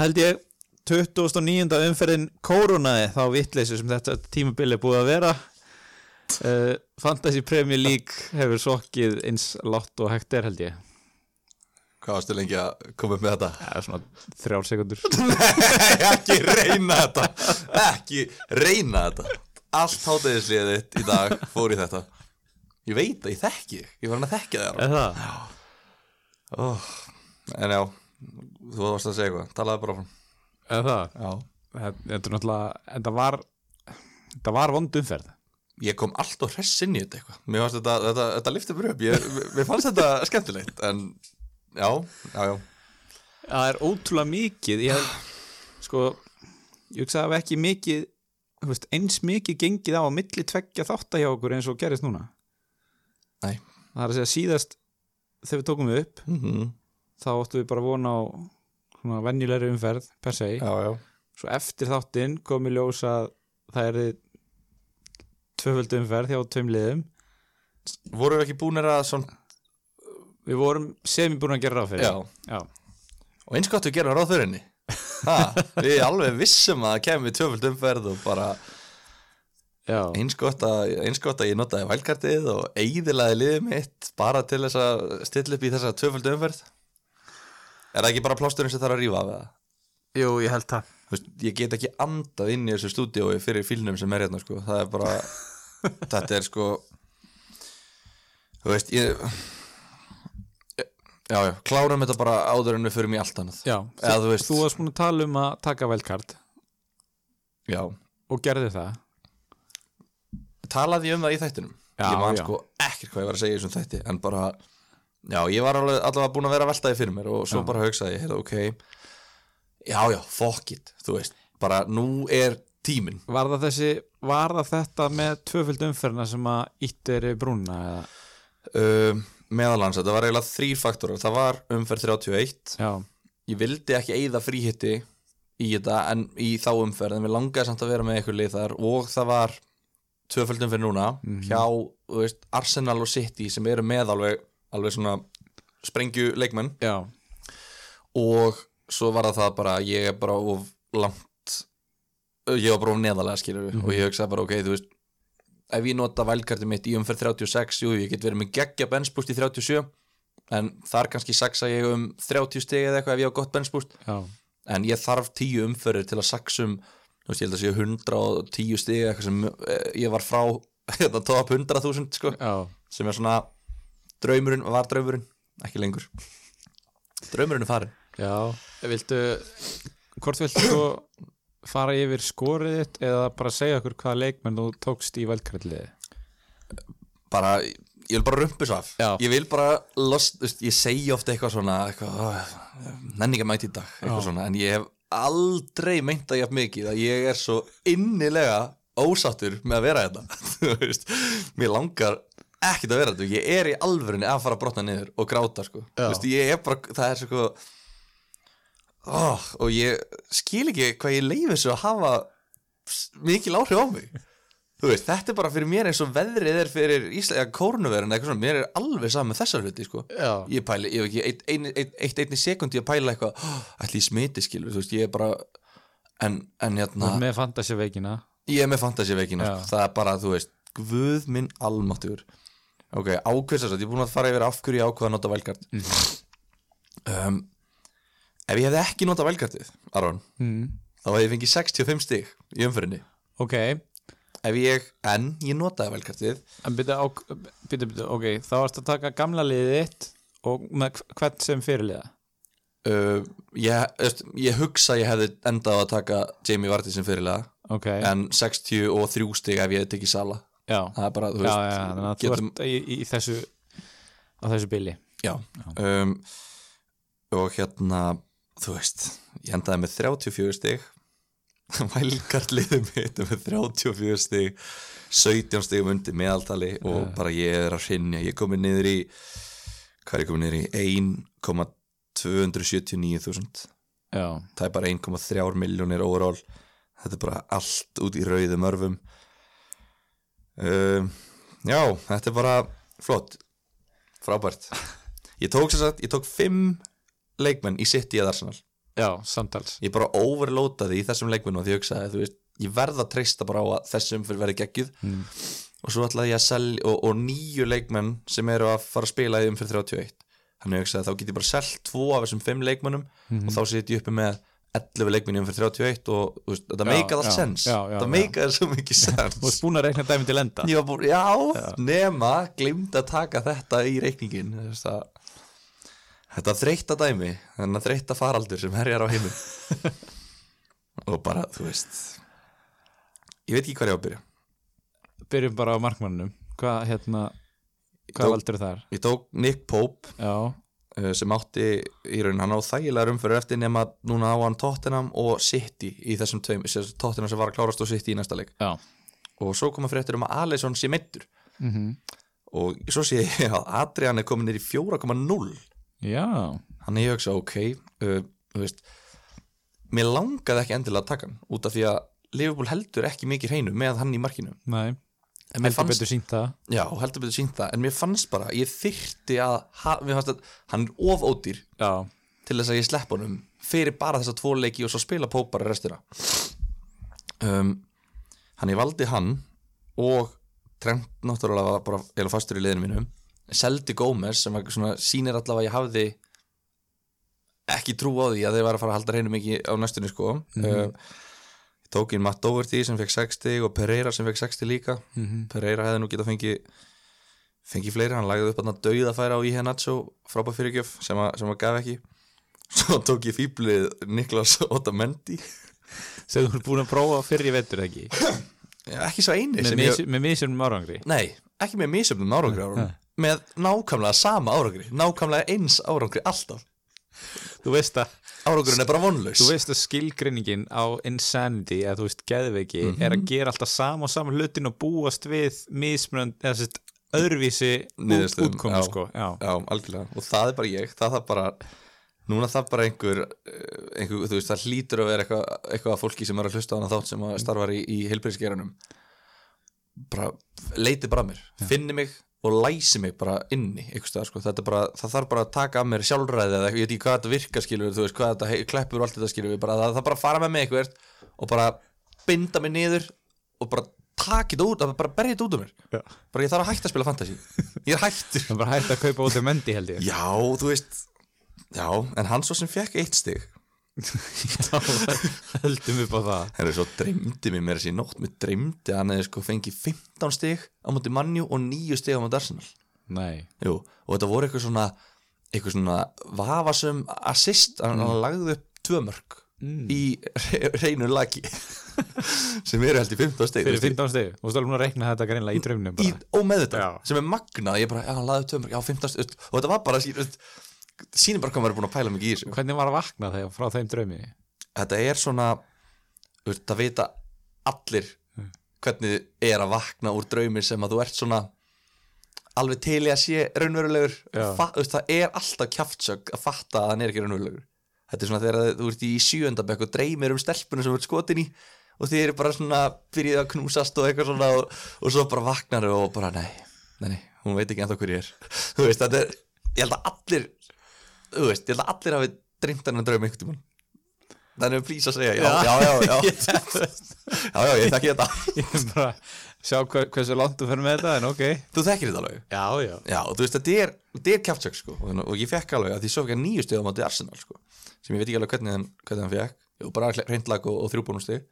Það held ég 29. umferðin kórunaði þá vitleysi sem þetta tímabili er búið að vera uh, Fantasy Premier League hefur sokkið eins látt og hægt er held ég Hvað varstu lengi að koma upp með þetta? Það er svona þrjár sekundur ekki reyna þetta Ekki reyna þetta Allt hátegisliðið þitt í dag fór í þetta Ég veit að ég þekki. Ég var hann að Er það? oh. En já, þú varst að segja eitthvað. Talaði bara frá Er það? Já. Þetta er náttúrulega Þetta var Þetta var vond umferð. Ég kom alltaf hress inn í þetta eitthvað. Mér fannst þetta, þetta, þetta liftið mér upp. Ég, Mér fannst þetta skemmtilegt En já, já, já. Það er ótrúlega mikið. Ég held Sko Ég hugsa að það hafi ekki mikið þú veist, eins mikið gengið á að milli tveggja þátta hjá okkur eins og gerist núna. Nei. Það er að segja síðast þegar við tókum við upp mm -hmm. þá áttum við bara vona á svona venjulegri umferð per se. Já, já. Svo eftir þáttinn kom í ljós að það er tvöföldu umferð hjá tveim liðum. Voru við ekki búinir að svona við vorum sem við búin að gera ráð fyrir. Já. Já. Og eins gott við gerum ráð fyrir henni. Ha, Við alveg vissum að það kemur tvöfald umferð og bara eins gott að, eins gott að ég notaði vælkartið og eigðilaði liðið mitt bara til þess að stilla upp í þessa tvöfald umferð Er það ekki bara plásturinn sem þarf að rífa af það? Jú, ég held það. Ég get ekki andað inn í þessu stúdíói fyrir fílnum sem er hérna sko. það er bara þetta er sko þú veist ég já já, klárum þetta bara áður en við förum í allt annað. Já, Eða, þú, þú veist- þú varst búin að tala um að taka velkart já, og gerði það. Talaði ég um það í þættinum? Já, ég man sko ekkert hvað ég var að segja í þessum þætti en bara, já, ég var alveg, allavega búin að vera að velta því fyrir mér og svo Já. bara hugsaði ég, heyrðu, ok já, já, fuck it, þú veist bara nú er tíminn Var það þessi, var það þetta með tvöföldu umferðina sem að ítt er í brúna eða? um, meðalans, þetta var eiginlega þrýr faktorar það var umferð 31 Já, ég vildi ekki eigða fríhitti í þetta en í þá umferð en við langaði samt að vera með eitthvað lið þar og það var tvöföldum fyrir núna Mhm. hjá þú veist, Arsenal og City sem eru með alveg, svona sprengju leikmenn. Já, og svo var það bara ég er bara of langt ég var bara of neðalega skilur við Mhm. og ég hugsaði bara ok, þú veist ef ég nota vælkartið mitt í umferð 36 jú, ég get verið með geggja benchboost í 37 en þar kannski saksa ég um 30 stegi eða eitthvað ef ég á gott já. En ég þarf 10 umferðir til að saksum þú veist, ég held að séu 110 stegi eitthvað sem eh, ég var frá þetta top 100.000 sko Já, sem er svona draumurinn, var draumurinn, ekki lengur. Draumurinn er farin já. Viltu, hvort viltu svo fara yfir skorið þitt eða bara segja okkur hvaða leikmenn þú tókst í velkartliði bara, ég vil bara rumpus af. Já. ég vil bara lost, þú ég segi ofta eitthvað svona eitthvað, nenninga mæti í dag eitthvað Já. svona, en ég hef aldrei meint að ég hef mikið að ég er svo innilega ósáttur með að vera þetta þú veist, mér langar ekkert að vera þetta, ég er í alvörunni að fara að brotna niður og gráta sko. Veist, ég er bara, það er svo oh, og ég skil ekki hvað ég leiði þessu að hafa mikil áhrif á mig. Þú veist, þetta er bara fyrir mér eins og veðrið er fyrir Íslega kórnuverðin eitthvað svona, mér er alveg saman með þessar hluti sko. Já, ég pæli, ég hef ekki eitt, ein, eitt, eitt einni sekundi að pæla eitthvað, oh, ætli ég smiti skilur, þú veist, ég er bara en, en hérna, með fantasíveikina ég er með fantasíveikina sko. það er bara, þú veist, guð minn almáttugur ok, ákveðsast, ég er búin að fara yfir af hverju ég ákveða að nota velkart um, ef ég hefði ekki nota velkartið, Aron mm. þá hefði ég fengið 65 stig í umfyrinni Ok, ef ég, en ég notaði velkartið en byrja, byrja, byrja, ok, þá varst að taka gamla liðið þitt og með hv- hvern sem fyrirliða? Uh, ég, veist, ég hugsa ég hefði endað að taka Jamie Vardy sem fyrirlega Ok, en 63 stig ef ég hefði tekið Sala það er bara, þú já, veist já, að þú getum, ert í, í þessu á þessu bili. Já, Um, og hérna þú veist, ég endaði með 34 stig. Vælgartliðum mitt með 34 stig 17 stigum undir meðaltali og Já. bara ég er að hrinja ég komið niður í hvað er ég komið niður í? 1,279.000 Já, það er bara 1,3 miljónir overall. Þetta er bara allt út í rauðum örfum um, já, þetta er bara flott. Frábært. Ég tók sér sagt, ég tók 5 leikmenn í City eða Arsenal. Já, samtals. Ég bara overloadaði í þessum leikmunum því ég hugsaði, þú veist, ég verð að treysta bara á að þessum fyrir verði geggjuð. Mm. og svo ætlaði ég að selja og, og nýju leikmenn sem eru að fara að spila í um fyrir 31 þannig ég hugsaði að þá get ég bara selgt tvo af þessum fimm leikmennum Mhm. og þá set ég uppi með 11 leikmenn um fyrir 31 og þú veist, þetta Já, allt já, sens. já, já, þetta já. meikaði svo mikið Þú sens. ert búin að reikna dæmi til enda. Var búin, já, nema glimta að taka þetta í reikningin þú þetta þreytta dæmi, þennan þreytta faraldur sem herjar á heimum og bara, þú veist ég veit ekki hvað ég á að byrja. Byrjum bara á markmannunum Hvað, hérna, hvað valdur þar? ég tók Nick Pope. Já, sem átti í raun hann á þægilega umfyrir eftir nema núna á hann Tottenham og City í þessum tveim, Tottenham sem var að klárast og City í næsta leik. Já. Og svo koma fréttir um að Alisson sé meittur mm og svo sé ég að Adrian er komin nýr í 4,0 Já, hann er ég hugsa ok uh, veist mér langaði ekki endilega að taka hann út af því að Liverpool heldur ekki mikið hreinu með hann í markinu. Nei en Heldur fannst, betur sínt það. Já, heldur betur sínt það. En mér fannst bara, ég þyrti að mér fannst að hann er of ódýr Já, til þess að ég slepp honum fyrir bara þessa tvo leiki og svo spila Pope bara restina. Um, hann ég valdi hann og Trent náttúrulega var bara eða fastur í liðinu mínu. Seldi Gómez sem var svona, sýnir allavega að ég hafði ekki trú á því að þeir var að fara að halda reynu mikið á næstunni sko. Mhm. uh, ég tók inn Matt Doherty sem fekk 60 og Pereira sem fekk 60 líka. Mhm. Pereira hefði nú getað fengið fengið fleiri, hann lagði upp að dauða færa á Iheanacho frábæð fyrirgjöf sem, að- sem að gaf ekki. Svo tók ég fýblið Niklas Otamendi. Sem þú ert búin að prófa fyrir í vetur ekki? Já, ekki svo eini Með, misjörnum árangri? Nei, ekki með misjöfnum árangri Nei. með nákvæmlega sama árangri nákvæmlega eins árangri alltaf Þú veist að árangurinn er bara vonlaus. Þú veist að skilgreiningin á insanity eða þú veist geðveiki er að gera alltaf sama og sama hlutin og búast við mismunand eða sérst öðruvísi útkomu já. sko já. Já, algjörlega, og það er bara ég það er bara, núna það bara einhver, eh, einhver þú veist, það hlýtur að vera eitthvað, eitthvað af fólki sem er að hlusta á hana þátt sem að starfar í, í heilbyrðisgeranum bara leiti bara að mér, finni mig og læsi mig bara inni staðar, sko. bara, það þarf bara að taka að mér sjálfræði eða eitthvað, ég veit ekki hvað þetta virkar skilur þú veist, hvað þetta hei- kleppur og allt þetta skilur bara, það, það bara að fara með mig eitthvað og bara binda mig niður og bara taka þetta út, bara berja þetta út um mér. Já. bara ég þarf að hætta að spila fantasy. Ég er hættur. Bara hægt að kaupa út í mendi held ég. Já, þú veist Já, en hann svo sem fekk eitt stig Já, Höldum upp á það. Herru, svo dreymdi mér mér þessi nótt. Mér dreymdi að hann hefði sko fengið 15 stig á móti mannjú og 9 stig á móti Arsenal. Nei, Jú, og þetta voru eitthvað svona eitthvað svona vafasum assist, hann mm. lagði upp tvö mörg Mm. í re- hreinu lagi sem eru held í 15 stig fyrir þú veist, 15 stig. Þú stóðum að reikna þetta greinlega í bara. Og með þetta, Já. sem er magnað. Ég bara, já, hann lagði upp tvö mörg, já, 15 stig og þetta var bara, sín, sínir bara hvað maður er búin að pæla mikið í þessu. Hvernig var að vakna þegar frá þeim draumi? þetta er svona það vita allir hvernig er að vakna úr draumi sem að þú ert svona alveg til í að sé raunverulegur. Það er alltaf kjaftsögg að fatta að hann er ekki raunverulegur. Þetta er svona þegar þú ert í sjöndabekk og dreymir um stelpunum sem þú ert skotin í og þið eru bara svona byrjuð að knúsast og eitthvað svona og, og svo bara vaknar og bara nei, nei, nei, hún veit ekki ennþá hver ég er. Þú veist, þetta er, ég held að allir þú veist, ég held að allir hafi dreymt hann draum einhvern tímann. Þannig að plís að segja, já, já, já, já já, já, ég þekki þetta. Ég er bara að sjá hver, hversu langt þú fyrir með þetta en ok. Þú þekkir þetta alveg? Já, já. Já, og þú veist, þetta er, þetta er kjaftsök sko, og, og ég fekk alveg að því svo ekki að nýju stegum á móti Arsenal sko, sem ég veit ekki alveg hvernig hann, hvernig hann fekk, Jú, bara reyndlag og, og þrjúbúnum steg,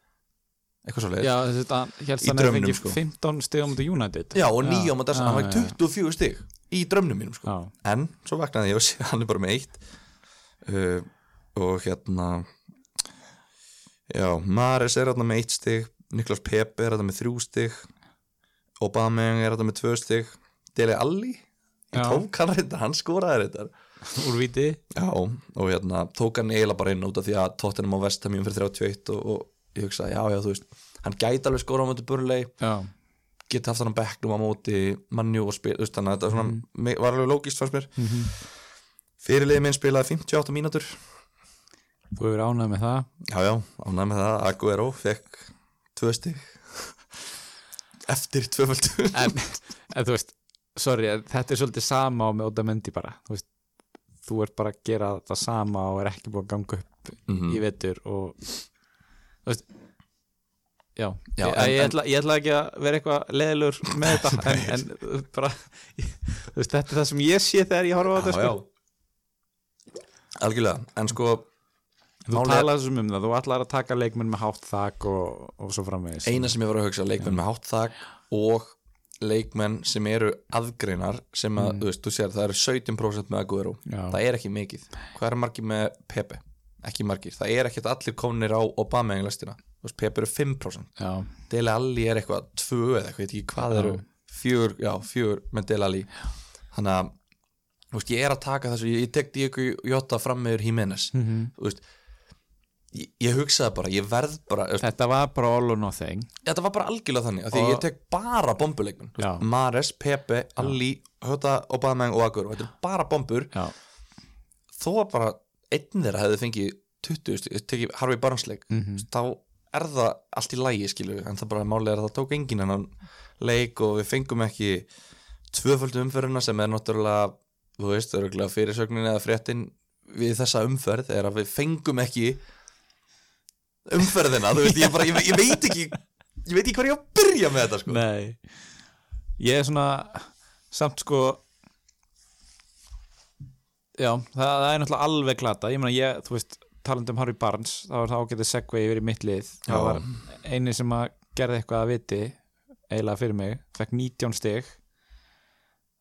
eitthvað svo leið Já, þetta helst Í hann draumnum, fengið sko. 15 stig á mútið United. Já, og nýju á Arsenal, hann var 24 steg í drömnum mínum sko, en svo vaknaði ég og sé hann er bara með eitt. Uh, og hérna já, Maris er hérna með eitt steg Niklas Pepe er hérna með þrjú steg Aubameyang er hérna með tvö steg Dele Alli tók hann reyndar, hann skoraði reyndar. Úr viti Já, og hérna tók hann eiginlega bara inn út af því að Tottenham á Vestham fyrir 31 og, og ég hugsaði, já, já, þú veist hann gæti alveg skora á móti Burnley. Já, geti haft hann á bekknum á móti Manju og spil, þannig að þetta svona, mm. var alveg lógist fannst mér. Mhm. Fyrirliði minn spilaði 58 mínútur. Þú hefur ánægð með það? Já, já, ánægð með það, Aguero fekk tvö stig. Eftir tvöföldu en, en þú veist, sorry, þetta er svolítið sama á með Otamendi bara. Þú veist, þú ert bara að gera þetta sama og er ekki búin að ganga upp Mhm. í vetur og þú veist já, Já, ég, en- ég, ætla, ég ætla ekki að vera eitthvað leðilur með þetta en, en bara þú veist, þetta er það sem ég sé þegar ég horfa á þetta sko. algjörlega, en sko þú talaði þessum um það, þú ætlar að taka leikmenn með hátt þak og, og svo framvegis. Eina sem ég var að hugsa, leikmenn með hátt þak og leikmenn sem eru aðgreinar sem að, þú veist, þú sér það eru 17% með Aguero, það er ekki mikið. Hvað er margir með Pepe? Ekki margir, það er ekkert allir komnir á Obama englastina, Pepe eru 5% já, Dele Alli er eitthvað 2 eða eitthvað, ég veit ekki hvað Já. eru. Fjögur, já, fjögur með Dele Alli. Þannig að, þú veist, ég er að taka þessu, ég, ég tek Diego Jota fram meður Jimenez, Mhm. þú veist ég, ég hugsaði bara, ég verð bara veist, þetta var bara all or nothing. Þetta var bara algjörlega þannig því Og- ég tek bara veist, Mares, Pepe, Alli, Hota, Obama og Agur þetta er bara bombur. Þó bara einn þeirra hefði fengið 20, stig, ég tekið Harvey Barnes leik Mhm. þá er það allt í lægi skilu en það bara er að það tók enginn hennan leik og við fengum ekki tvöföldu umferðina sem er náttúrulega þú veist, örgulega fyrirsögnin eða fréttin við þessa umferð er að við fengum ekki umferðina, þú veist, ég, bara, ég, ég veit ekki ég veit ekki hvað ég á að byrja með þetta sko. nei ég er svona samt sko já, það, það er náttúrulega alveg glata. Ég meina ég, þú veist, talandi um Harry Barnes þá er það ágætið segvei yfir í mitt lið. Það var eini sem að gerði eitthvað að viti eiginlega fyrir mig, fekk 19 stig.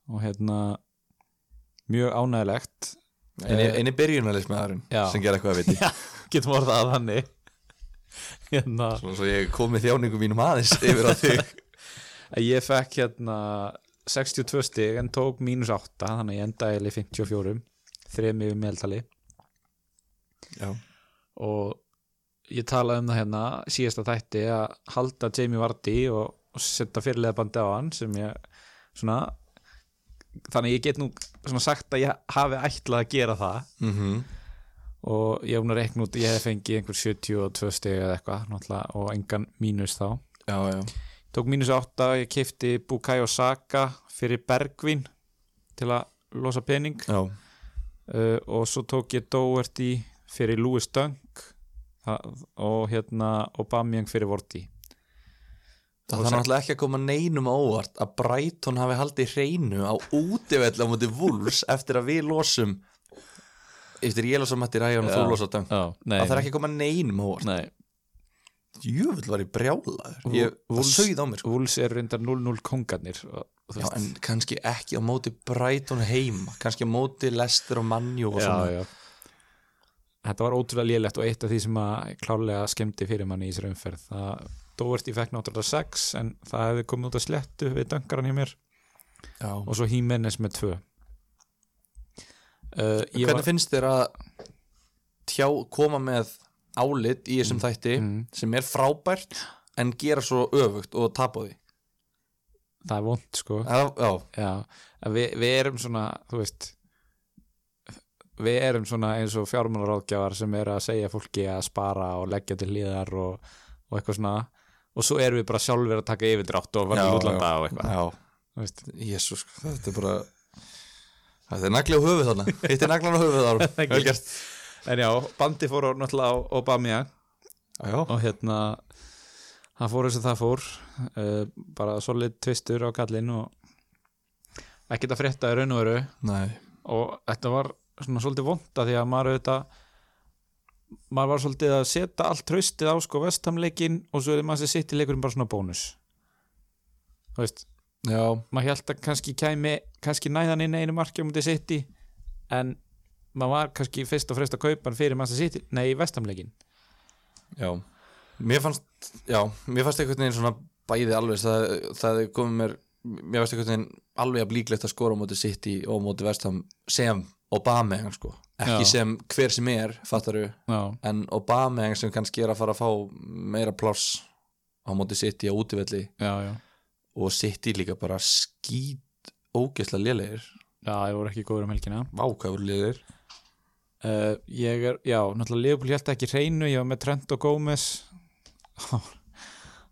Og hérna mjög ánægilegt eini, eini byrjunalismæðurinn Já. sem ger eitthvað að viti. Já, getum orðað að þannig hérna. Svo ég kom með þjáningum mínum aðeins yfir á þig. Ég fekk hérna 62 stig en tók mínus 8 þannig að ég endaði í 54 þrejum yfir meðaltali. Já, og ég talaði um það hérna síðasta þætti að halda Jamie Vardy og, og setja fyrirlega bandi á hann sem ég svona þannig ég get nú svona sagt að ég hafi ætlað að gera það. Mhm. Og ég hef nú reikn út, ég hef fengið einhver 72 stig eða eitthvað og engan mínus þá. Já, já, tók mínus 8, ég kefti Bukayo Saka fyrir Bergvin til að losa pening. Já uh, og svo tók ég Doherty fyrir Louis Dunk og hérna Aubameyang fyrir Vorti Það þarf náttúrulega ekki að koma neinum á óvart að Brighton hafi haldið hreinu á útivell á móti Wolves eftir að við losum eftir ég losa Matti Ræjan og þú losa Dunk. Já, nei, Það þarf ekki að koma neinum á óvart. Nei, Jöfull var ég brjálaður. Það sauð á mér sko. Wolves er reyndar 0-0 kongarnir. og, Já, en kannski ekki á móti Brighton heima kannski á móti Leicester og Manju og já, svona. já. Þetta var ótrúlega lélegt og eitt af því sem að klárlega skemmti fyrir manni í þessari umferð. Það Doherty fekk náttúrulega 6 en það hefði komið út að slettu við döngaran hjá mér. Já. og svo Jimenez með 2 uh, Hvernig var, finnst þér að tjá, koma með álit í þessum þætti mm, sem er frábært en gera svo öfugt og tapa því það er vond sko. Við, við erum svona þú veist við erum svona eins og fjármálaráðgjafar sem eru að segja fólki að spara og leggja til hlýðar og, og eitthvað svona. Og svo erum við bara sjálfur að taka yfirdrátt og verða útlanda og eitthvað. Jésús, þetta er bara Þetta er nagli á höfuð þarna. Hitt er naglan á höfuð þarna En já, bandi fór á náttúrulega á já, og hérna það fór eins og það fór uh, bara solid tvistur á kallinn og ekkert að frétta í raun og veru. Nei. Og þetta var svona svolítið vonda því að maður auðvitað maður var svolítið að setja allt traustið á sko vestamleikin og svo er maður sitt í leikurinn bara svona bónus. Þú veist, Já, maður held að kannski kæmi kannski næðan inn einu marki um þetta sitt en maður var kannski fyrst og fremst að kaupa hann fyrir maður sitt nei, vestamleikin já Mér fannst, já, mér fannst einhvern veginn svona bæði alveg það, það komið mér mér fannst einhvern veginn alveg að blíklegt að skora á móti City og á móti Vestham sem Obama sko. ekki Já. sem hver sem er, fattaru já, en Obama sem kannski er að fara að fá meira pláss á móti á útivelli. Já, já. Og City líka bara skít ógeðslega lélegir. Já, það voru ekki góður um helgina. Vákafur lélegir. Uh, ég er, já, náttúrulega Leopold held ekki hreinu, ég var með Trent og Gómez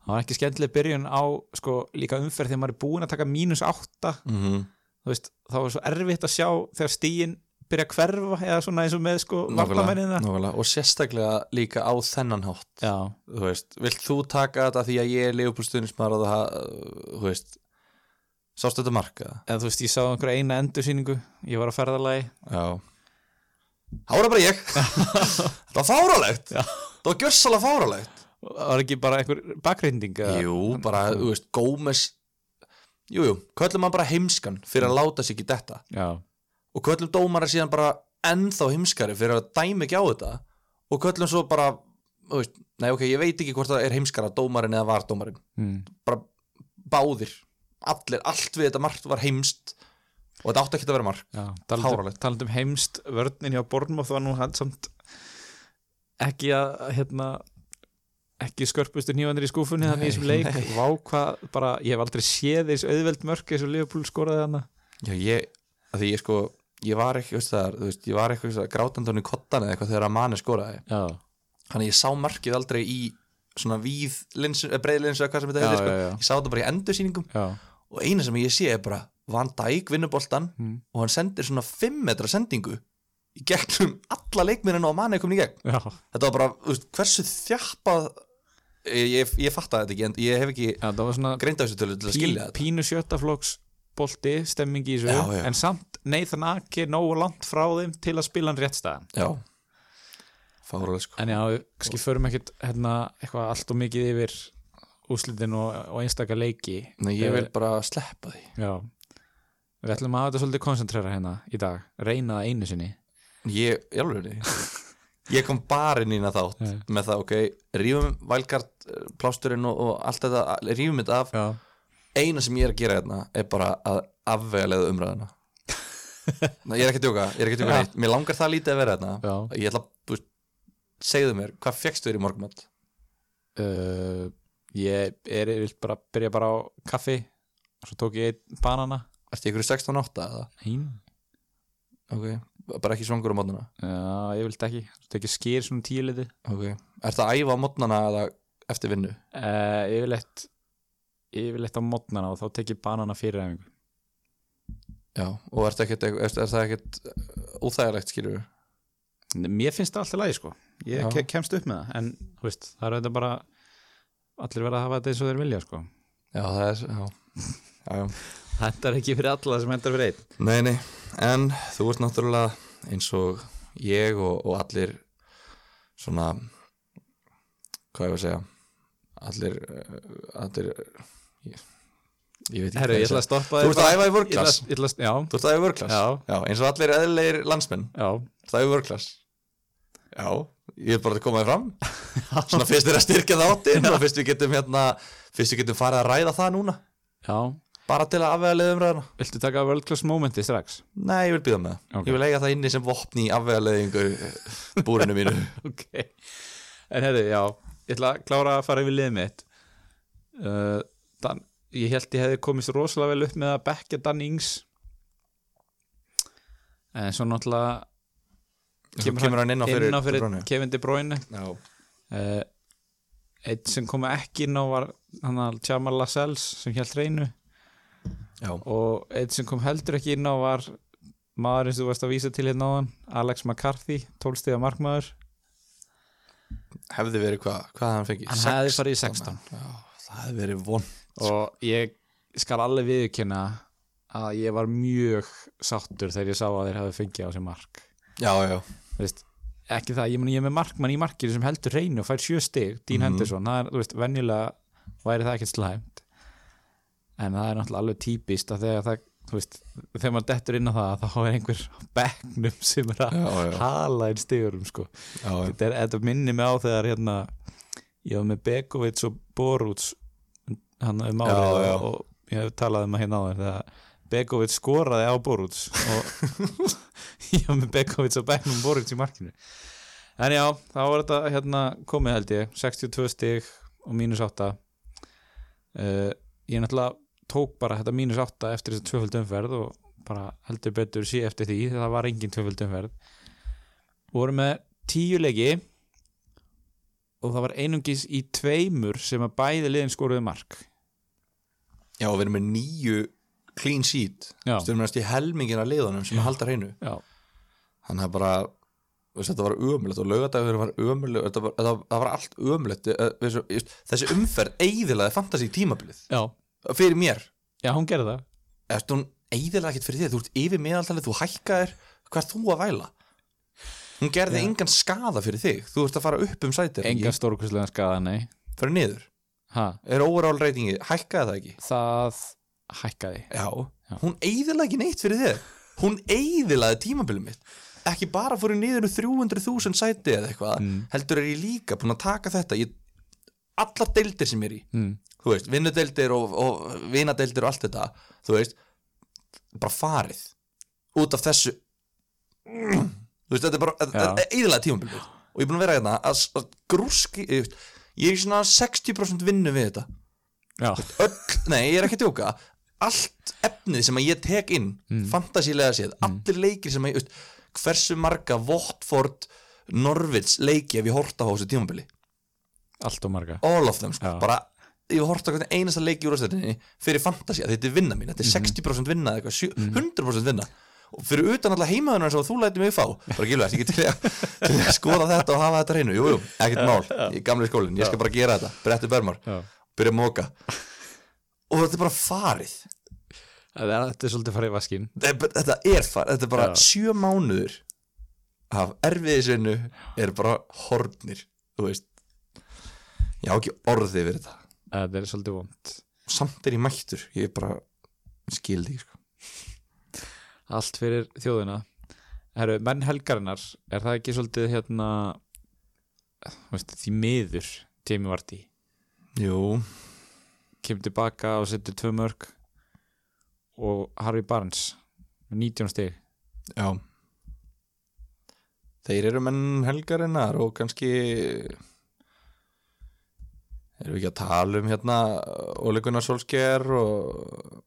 það var ekki skemmtileg byrjun á sko líka umferð þegar maður er búin að taka mínus átta. Mm -hmm. veist, þá er svo erfitt að sjá þegar stíin byrja að hverfa eða svona eins og með sko nákvæmlega. og sérstaklega líka á þennan hátt. Já, þú veist, vilt þú taka þetta því að ég er leifupúlstunismar og það, þú veist sástu þetta marka? eða? Þú veist, ég sá einhverja eina endursýningu. Ég var að ferðalagi. Já. Það það bara ég. Það var fáralegt. Það var gjörsalega fáralegt var ekki bara einhver bakreinding Jú, bara, þú veist, Gómez Jú, jú, köllum hann bara heimskan fyrir að láta sig ekki detta. Já, og köllum dómara síðan bara ennþá heimskari fyrir að dæmi ekki á þetta. Og köllum svo bara veist, nei ok, ég veit ekki hvort það er heimskara dómarin eða var dómarin mm. bara báðir, allir, allt við þetta margt var heimst. Og þetta átti ekki að vera mark. Já, talandi, Fáránlegt. talandi um heimst vörnin hjá Bornmoth var nú hann samt ekki að hérna ekki skörpustu nývandir í skúfunni þannig í þessum leik. nei. Vá hvað bara, ég hef aldrei séð þess auðveld mörk eins og Liverpool skoraði hana Já, ég, því ég sko ég var ekki, veist það, þú veist, ég var ekki grátandun í kottan eða eitthvað þegar að manni skoraði. Já, þannig ég sá markið aldrei í svona víð linsu, breið linsu eða hvað sem þetta heitir sko. ég sá þetta bara í endursýningum. Já, og eina sem ég sé er bara Van Dijk vinnuboltan mm. og hann sendir svona 5 metra sendingu í gegnum alla leikminn og manni komin í gegn. Já, þetta var bara, þú veist, hversu þjappað ég, ég, fatta þetta ekki en ég hef ekki svona greint af þessu tölu til að skilja þetta. pínu sjöttaflokks bolti, stemming í þessu Já, já. en samt Nathan Ake nógu langt frá þeim til að spila hann rétt staðan. Já, fáralega sko. En já, kannski förum ekkit hérna, eitthvað allt og mikið yfir úslitin og, og einstaka leiki. Nei, ég vil Eh, bara sleppa því. Já. Við ætlum að hafa þetta svolítið koncentrera hérna í dag. Reyna það einu sinni. Ég, ég alveg ég kom bara inn í hérna þátt Já. með það, ok, rífum vælgart plásturinn og, og allt þetta rífum þetta af, Já, eina sem ég er að gera hérna er bara að afvegalega umræðina Nei, ég er ekki að djóka, ég er ekki að djóka neitt. Mér langar það lítið að vera hérna. Já. Ég ætla að, segðu mér hvað fegstu þér í morgumöld? uh, Ég er, ég vil bara byrja bara á kaffi svo tók ég banana. Ertu í ykkur 16.8 eða? Hín Ok, bara ekki svangur á mótnana? Já, ég vilt ekki. Tek ég skýr svona tíu liti Ok, ertu að æfa á mótnana eða eftir vinnu? uh, Ég vil eitt Ég vil eitt á mótnana og þá tek ég banana fyrir æfingu. Já, og ertu ekkert, er, er það ekkert óþægilegt skilur Mér finnst það alltaf lægi sko. Ég Já. ke kemst upp með það En þú veist, það er þetta bara Allir verða að hafa þetta eins og þeir vilja sko. Já, það er, já, já, já. Þetta er ekki fyrir alla sem hendar fyrir einn. Nei, nei, en þú ert náttúrulega eins og ég og, og allir svona hvað ég var að segja allir, uh, allir ég, ég veit ekki Herru, ég ætla að stoppa Þú ert að æfa í Já, Þú ert að æfa í vörklass já, eins og allir eðlilegir landsmenn. Já. Þú ert að æfa í vörklass Já, ég er bara að koma þér fram. Svona fyrst er að styrkja þáttinn og fyrst við getum hérna fyrst við getum farið að ræða það núna. Já, bara til að afvega leiðum ræðina viltu taka World Class momenti strax? Nei, ég vil býða með það. Ok. Ég vil eiga það inni sem vopni í afvega leiðingu búrinu mínu. Ok. En herri, já, ég ætla að klára að fara yfir liðið mitt. Uh, Dan, Ég held ég hefði komist rosalega vel upp með að bekka Dan Ings. En svo náttúrulega Svo kemur hann inn á fyrir, fyrir. Kevin De Bruyne. Já, uh, Eitt sem kom ekki inn á var hann að Jamal Lascelles sem held reynu já, og eitt sem kom heldur ekki inn á var maður eins og þú varst að vísa til hérna áðan Alex McCarthy, tólstiga markmaður. Hefði verið hvað Hvað hefði hann fengið? hann hefði farið í 16 Já, það hefði verið von og ég skal alveg viðkynna að ég var mjög sáttur þegar ég sá að þeir hafi fengið á sig mark. Já, já, veist, ekki það, ég, meni, ég er með markmann í markinu sem heldur reynu og fær sjö stig Dean Mhm. Henderson, það er, þú veist, venjulega væri það ekkert slæmt en það er náttúrulega alveg típist að þegar það, veist, þegar maður dettur inn á það þá er einhver á bekknum sem er að já, já, hala einn stigurum sko. þetta, er, þetta minni mig á þegar hérna, ég var með Begovic og Boruts hann um árið og, og ég hef talað um að hérna á þeir þegar Begovic skoraði á Boruts og ég var með Begovic og Becknum Boruts í markinu. En já, þá var þetta hérna komið held ég, 62 stig og mínus 8 uh, ég náttúrulega tók bara þetta mínus 8 eftir þessi tvöföld umferð og bara heldur betur sé eftir því þegar það var engin tvöföld umferð. Voru með tíu leiki og það var einungis í tveimur sem að bæði liðin skoruði mark. Já, og við erum með nýju clean sheet. Næst í helmingina liðunum sem halda hreinu. Hann hafði bara þetta var ömulegt og laugadagur var ömulegt það var allt ömulegt þessi, umferð eiðilaði fantasi tímabilið. Já, fyrir mér? Já, hún gerði það. Eftir hún eiðilega ekkert fyrir þig? Þú ert yfir meðaltalið, þú hækkaðir. Hvað þú að væla? Hún gerði Já. engan skada fyrir þig. Þú ert að fara upp um sætir Enga stórkustlega skaða, nei. Fyrir niður, ha, er overall reytingi hækkaði það ekki? Það hækkaði. Já, hún eiðilega ekki neitt fyrir þig. Hún eiðilaði tímabilið mitt. Ekki bara fór ég niður um 300.000 sæti eða eitthvað Mm. Heldur er ég líka búin að taka þetta ég, Allar deildir sem ég er í. Mm. Þú veist, vinnudeildir og, og vinadeildir og allt þetta Þú veist, bara farið Út af þessu mm. Þú veist, þetta er bara tímabilið mitt Og ég er búin að vera hérna að, að grúski ég, veist, ég er svona 60% vinnu við þetta. Já, öll, nei, ég er ekki að tjóka allt efnið sem að ég tek inn Mm. fantasílega séð, allir leikir sem að ég, veist, hversu marga Watford Norvits leiki ef ég horta á þessu tímabili, allt og marga. All of them sko. Bara, ég horta á hvernig einasta leiki úr úrstættinni fyrir fantasía, þetta er vinna mín þetta er Mhm. 60% vinna, eða eitthvað, sjö- 100% vinna. Og fyrir utan alltaf heimaðunar sem þú læti mig fá, bara gilvægt, ég get til að, að skoða þetta og hafa þetta reynu, jú, jú, ekkert mál í gamli skólinn, ég skal bara gera þetta, brettu börmar Já. byrja að móka og þetta er bara farið. Það er, þetta er svolítið farið vaskinn. Þetta er, þetta er farið, þetta er bara Já. sjö mánuður af erfiðisvinnu er bara hornir þú veist. Ég á ekki orðið yfir þetta Það er svolítið vond. Samt er ég mættur, ég er bara skildi sko. Allt fyrir þjóðina. Herru, menn helgarinnar Er það ekki svolítið hérna veist, Því miður Jamie Vardy? Jú, Kemur tilbaka og setur tvö mörg Og Harvey Barnes með 19 stig. Já. Þeir eru menn helgarinnar og kannski erum við ekki að tala um hérna Ole Gunnar Solskjær og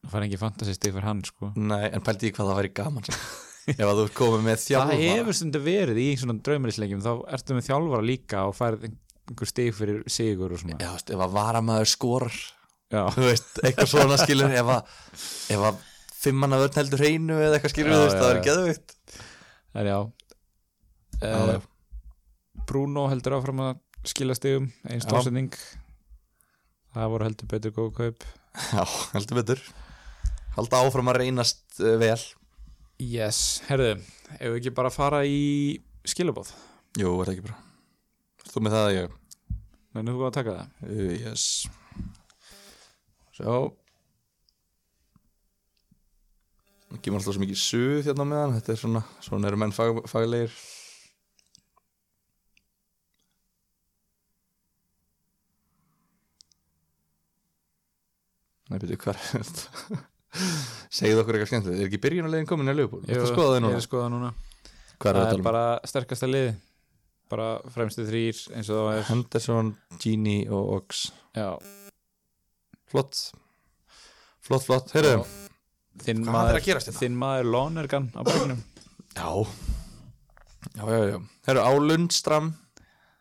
Það fær ekki fantasy stig fyrir hann sko. Nei, en pældi ég hvað það væri gaman samt. ef að þú komið með þjálfara. Það hefur stundu verið í svona draumælisleikjum Þá ertu með þjálfara líka og færð einhver stig fyrir sigur og svona. Já, veist, ef að varamæður skorar eitthvað svona skilur ef að, ef að fimmanna vörn heldur hreinu eða eitthvað skilur, Já, veist, já, það er geðvikt er já. Já, uh. Bruno heldur áfram að skila stigum einn Já. stóðsending Það voru heldur betur góð kaup. Já, heldur betur. Halda áfram að reynast uh, vel. Yes, herðu, ef við ekki bara fara í skilabóð Jú, er það ekki bara. Þú með það að ég Mennu þú að taka það? uh, Yes. Sjá. Kemur alltaf svo mikið suð hérna meðan. Þetta er svona, svona eru menn fag, faglegir Nei, byrju, hver Segðu okkur eitthvað skemmtilegt. Er ekki byrjunulegin komin í Leopold? Þetta Ég er að skoða núna. Hvað er Það þetta er bara sterkasta lið Bara fremstu þrýr eins og það er Henderson, Gini og Ox. Já, Flott. Flott, flott, heyrðu. Þinn Hvað er maður, hérna? þinn maður Lonergan á bæknum Já. Já, já, já. Herru, á Lundstram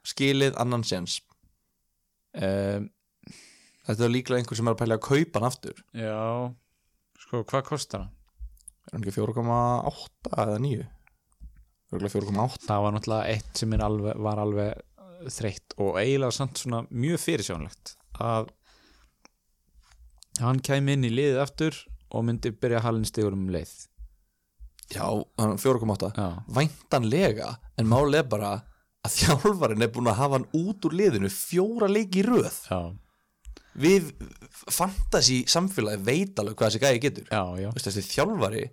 skilið annan séns. Um, Þetta er líklega einhver sem er að pælja að kaupa hann aftur. Já, sko, hvað kostar hann? Er hann ekki 4,8 eða 9? Örgulega 4,8 Það var náttúrulega eitt sem alveg, var alveg uh, þreytt og eiginlega samt svona mjög fyrirsjónlegt að hann kæmi inn í liðið aftur og myndi byrja stigur um leið. Já, hann er 4,8 Já, Væntanlega, en er bara að þjálfarinn er búin að hafa hann út úr liðinu fjóra leiki röð. Já, Við fantasy samfélagi veit alveg hvað þessi gæði getur já, já. Veist, þessi þjálfari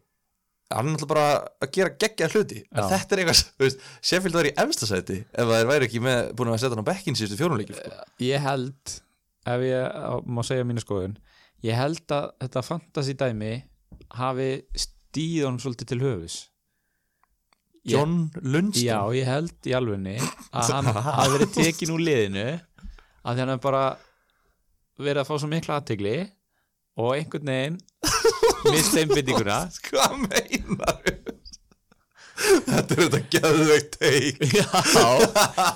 hann er náttúrulega bara að gera geggja hluti en Já. þetta er eitthvað, Sheffield var í efstasæti ef það væri ekki með, búin að setja hann á bekkin síðustu fjónuleikir sko. Ég held ef ég má segja mínu skoðun ég held að þetta fantasy dæmi hafi stíðan svolítið til höfus Ég- John Lundström Já, ég held í alvegni að hann hafi verið tekin úr liðinu að hann bara verið að fá svo mikla aðtegli og einhvern veginn mist einbyttinguna Hvað meinar Þetta er þetta geðveikt teik Já,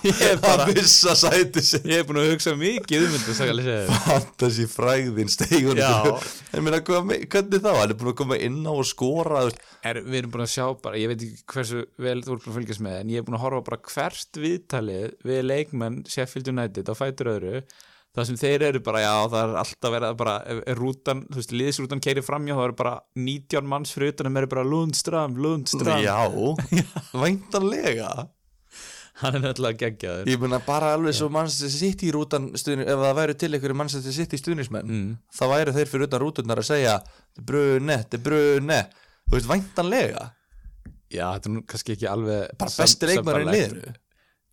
ég er bara að missa sæti sig Ég er búin að hugsa mikið um þetta Fantasí fræðin steigun. Ég meina, hvað me- hvernig þá? Hann er búin að koma inn á og skora er, Við erum búin að sjá bara, ég veit ekki hversu vel þú ert búin að fylgjast með en ég er búin að horfa bara hvert viðtalið við leikmenn Sheffield United á fætur öðru það sem þeir eru bara, já, það er alltaf verið að bara, ef rútan, þú veist, liðsrútan keiri framjá, það eru bara 19 manns fyrir utan að eru bara Lundstram, Lundstram Já, væntanlega. Hann er náttúrulega geggjaður. Ég meina bara alveg svo Manchester City rútan stuðni, ef það væri til einhverju Manchester City stuðnismenn mm. þá væri þeir fyrir utan rúturnar að segja De Bruyne Þú veist, væntanlega. Já, þetta er nú kannski ekki alveg Bara besti liðinu.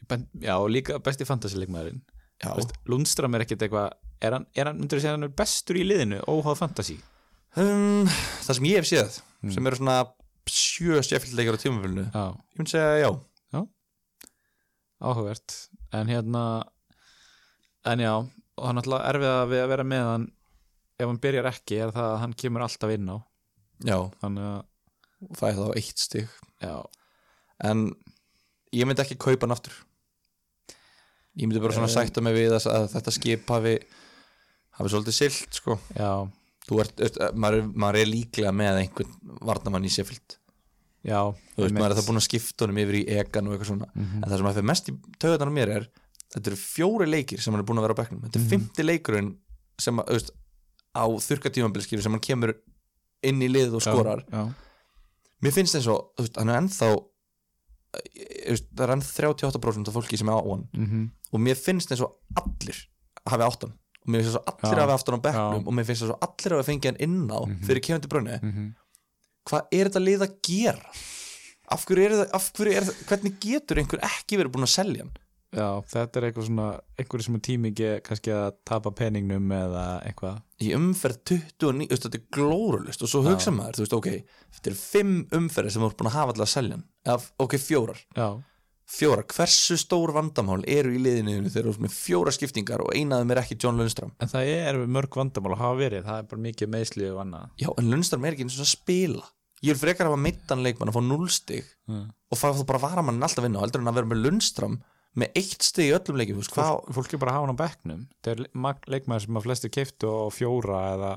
Ben, Já, og líka besti fantasy-leikmaðurinn. Já, Veist, Lundstram er ekkert eitthvað er hann, er hann, myndur þú segja hann er bestur í liðinu óháð fantasy? Um, það sem ég hef séð Mm. sem eru svona sjö stjæfildleikar á tímafélinu Já, ég myndi segja já. Áhugavert. En hérna en já, og hann alltaf erfið að við að vera með hann ef hann byrjar ekki er það að hann kemur alltaf inn á. Já, þannig að fæði þá eitt stig. Já, en ég myndi ekki kaupa hann aftur ég myndi bara svona Eh. sætta mig við að, að þetta skip hafi hafi svolítið silt sko. Já, Þú ert, ert, maður, maður er líklega með einhvern varnamann í Sheffield. Já þú veist, maður er það búin að skipta honum yfir í egan og eitthvað svona. Mhm. en það sem að fyrir mest í taugarnar á mér er þetta eru fjóri leikir sem hann er búin að vera á bekknum. Þetta er Mhm. fymti leikurinn sem að, veist, á þurka tímabilskýru sem hann kemur inn í liðið og skorar. já, mér finnst eins og, hann er ennþá það er enn 38% af fólki sem er á hann mm og mér finnst eins og allir hafi átt hann. Og mér finnst eins og allir hafi átt hann á bekknum og mér finnst eins og allir hafi fengið hann inn á Mhm. fyrir kefandi brunni. -hmm. hvað er þetta lið að gera? Af hverju er það, af hverju er það hvernig getur einhver ekki verið búin að selja hann já, þetta er eitthvað svona einhverju sem er tími ekki kannski að tapa peningnum eða eitthvað. Í umferð 29, þú veist, þetta er glórulist og svo hugsa maður, þú veist, ok þetta er fimm umferðir sem þú ert búin að hafa alltaf að selja eða, ok, fjórar, já, fjórar hversu stór vandamál eru í liðinu þegar þú ert með fjóra skiptingar og einaðum er ekki John Lundstram en það er mörg vandamál að hafa verið það er bara mikið meðsli og annað. Já, en Lundstram er ekki eins og að spila. Ég vil frekar hafa meittan leikmann að fá 0 stig mm. og fá þá bara varamann alltaf inn á heldur en að vera með Lundstram með eitt stig í öllum leikjum, fólk, fólk er bara að hafa hann á bekknum. Það er le- leikmaður sem að flesti keiftu á fjóra eða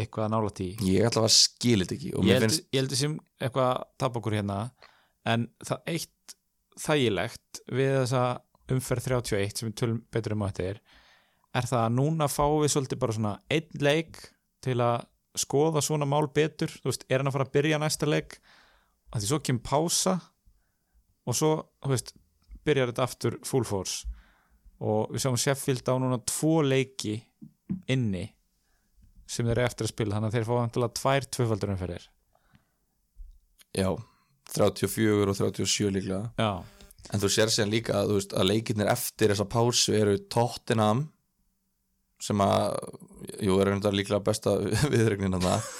eitthvað að nála tí ég ætla að skilja þetta ekki og ég held, finnst, ég sem eitthvað að tapa okkur hérna en það eitt þægilegt við þessa umferð 31 sem við tölum betur um á þetta er er það að núna fáum við svolítið bara svona einn leik til að skoða svona mál betur. Þú veist, er hann að fara að byrja næsta leik? Að því svo kemur pása og svo, þú veist byrjar þetta aftur full force. Og við sjáum Sheffield á núna tvo leiki inni sem þeir eru eftir að spila þannig að þeir fá vantilega tvær tvöfaldur umferðir. Já 34 og 37 líklega. Já, en þú sér síðan líka að, veist, að leikirnir eftir þessa pásu eru Tottenham sem að jú, er líklega besta viðregnin að það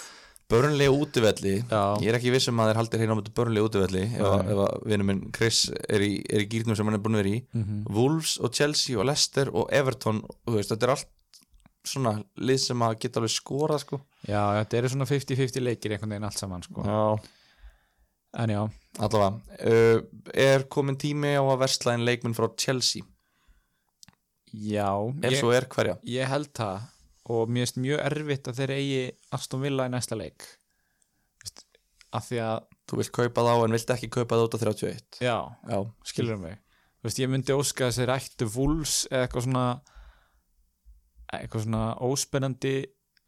börnlega útivelli já, ég er ekki viss um að þeir haldir hérna á börnlega útivelli ef, að- Nei. ef að vinur minn Chris er í, er í gýrnum sem hann er búin að vera í. Mm Wolves og Chelsea og Leicester og Everton þú veist, þetta er allt svona lið sem að geta alveg skorað sko. Já, þetta eru svona 50-50 leikir einhvern veginn allt saman sko. já. En já, allavega uh, er komin tími á að versla en leikminn frá Chelsea? Já ef ég, svo er hverja? ég held það og mér finnst mjög erfitt að þeir eigi Aston Villa í næsta leik. Af því að, þú vilt kaupa þá en vilt ekki kaupa það út af 31 já, já, skilur mig. Veist, ég myndi óska að þeir ættu Wolves eða eitthvað svona eitthvað svona óspennandi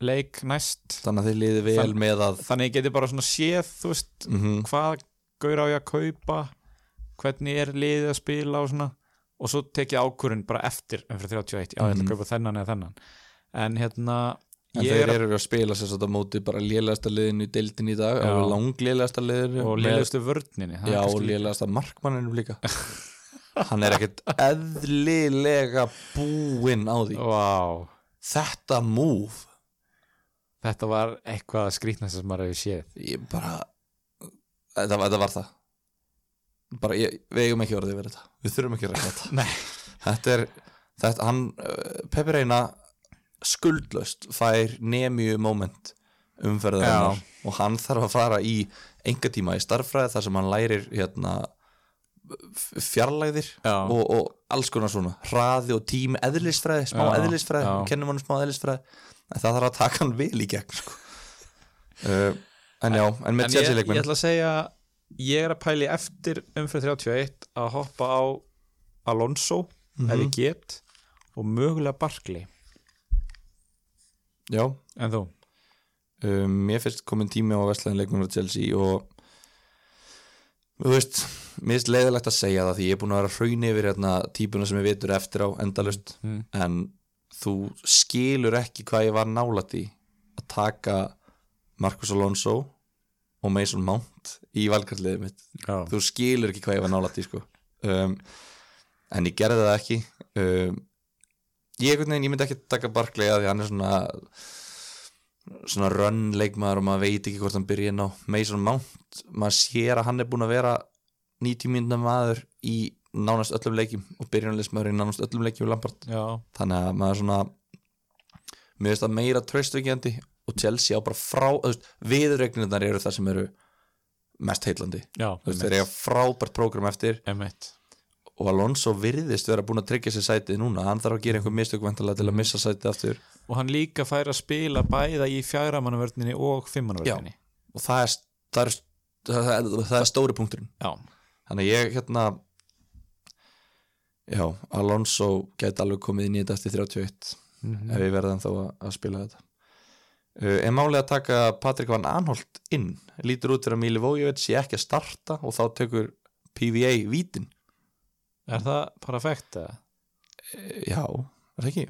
leik næst. Þannig að þið liði vel Þann- með að þannig ég geti bara svona séð veist, mm hvað gaur á ég að kaupa hvernig er liðið að spila og svona. Og svo tek ég ákvörun bara eftir umfyrir 31, já ég ætla Mhm. að kaupa þennan eða þennan en hérna en þeir er eru að spila sér svo móti bara lélegasta liðinu í deildin í dag og langlélegasta liðinu og það er já og lélegasta markmanninu líka. Hann er ekkert eðlilega búinn á því. Vá, þetta move. Þetta var eitthvað skrítnast sem maður hefur séð. Ég bara þetta, þetta var það. Bara ég, við eigum ekki orðið verið þetta. Við þurfum ekki að ræða þetta. Þetta er þetta, hann, uh, Peppi Reina skuldlaust fær nemiu moment umferðarinnar og hann þarf að fara í enga tíma í starffræði þar sem hann lærir hérna f- fjarlægðir Já. og, og alls konar svona hraði og tími eðlisfræði, smá Já, eðlisfræði já. kennum hann smá eðlisfræði en það þarf að taka hann vel í gegn sko. uh, en já, en með En ég, ég ætla að segja ég er að pæli eftir umfyrir 31 að hoppa á Alonso ef Mhm. ég get og mögulega Barkley já, en þú? um, mér finnst komin tími á Vestlæðin leikmenn á Chelsea og þú veist mér finnst leiðilegt að segja það því ég er búin að vera hraun yfir hérna típuna sem ég vitur eftir á endalust Mm. en þú skilur ekki hvað ég var nálætt í að taka Marcus Alonso og Mason Mount í valkartliðið mitt Já. þú skilur ekki hvað ég var nálætt í sko. um, en ég gerði það ekki um, ég, veginn, ég myndi ekki taka Barkley að því hann er svona svona run leikmaður og maður veit ekki hvort hann byrja inn á Mason Mount. Maður sér að hann er búin að vera 90 mínúna maður í nánast öllum leikjum og byrjunarleismaður í nánast öllum leikjum í Lampard. Já. þannig að maður svona mér finnst það meira tröstveikjandi og Chelsea á bara frá viðurregninnar eru það sem eru mest veist, þeir eiga frábært prógram eftir. Emmett og Alonso virðist vera búin að tryggja sér sætið núna. Hann þarf að gera einhver mistök vantarlega til að missa sætið aftur. Og hann líka fær að spila bæða í fjæramannavörninni og fimmannavörninni. Og það er, það er, það er, það er stóri punkturinn. Já. þannig ég hérna já, Alonso gæti alveg komið í þetta eftir 31 Mhm. ef ég verði þá að, að spila þetta. Uh, er málið að taka Patrik Van Anholt inn? Lítur út fyrir að Míli Vójevit sé ekki að starta og þá tekur PVA vítin Er það perfekt eða? Eh, já, er það ekki?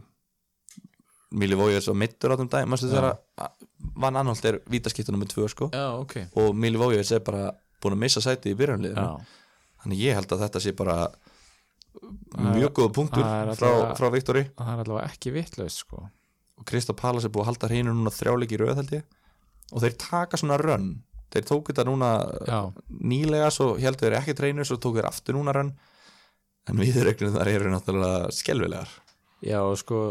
Míli Vójevit svo mittur á þeim dag maður Já. þegar að Van Anholt er vítaskiptunum með tvö sko. Já, ok. Og Míli Vójevit er bara búin að missa sæti í byrjanliðinu þannig ég held að þetta sé bara Það er- mjög góða punktur það er frá, frá Viktori það er allavega ekki vitlaust sko. Og Krista Pallas er búið að halda hreinu núna þrjáleiki röð held ég. Og þeir taka svona rönn. Þeir tóku þetta núna Já, nýlega svo heldur þeir ekki treinu svo tóku þeir aftur núna rönn en viðregnum þar eru náttúrulega skelvilegar já sko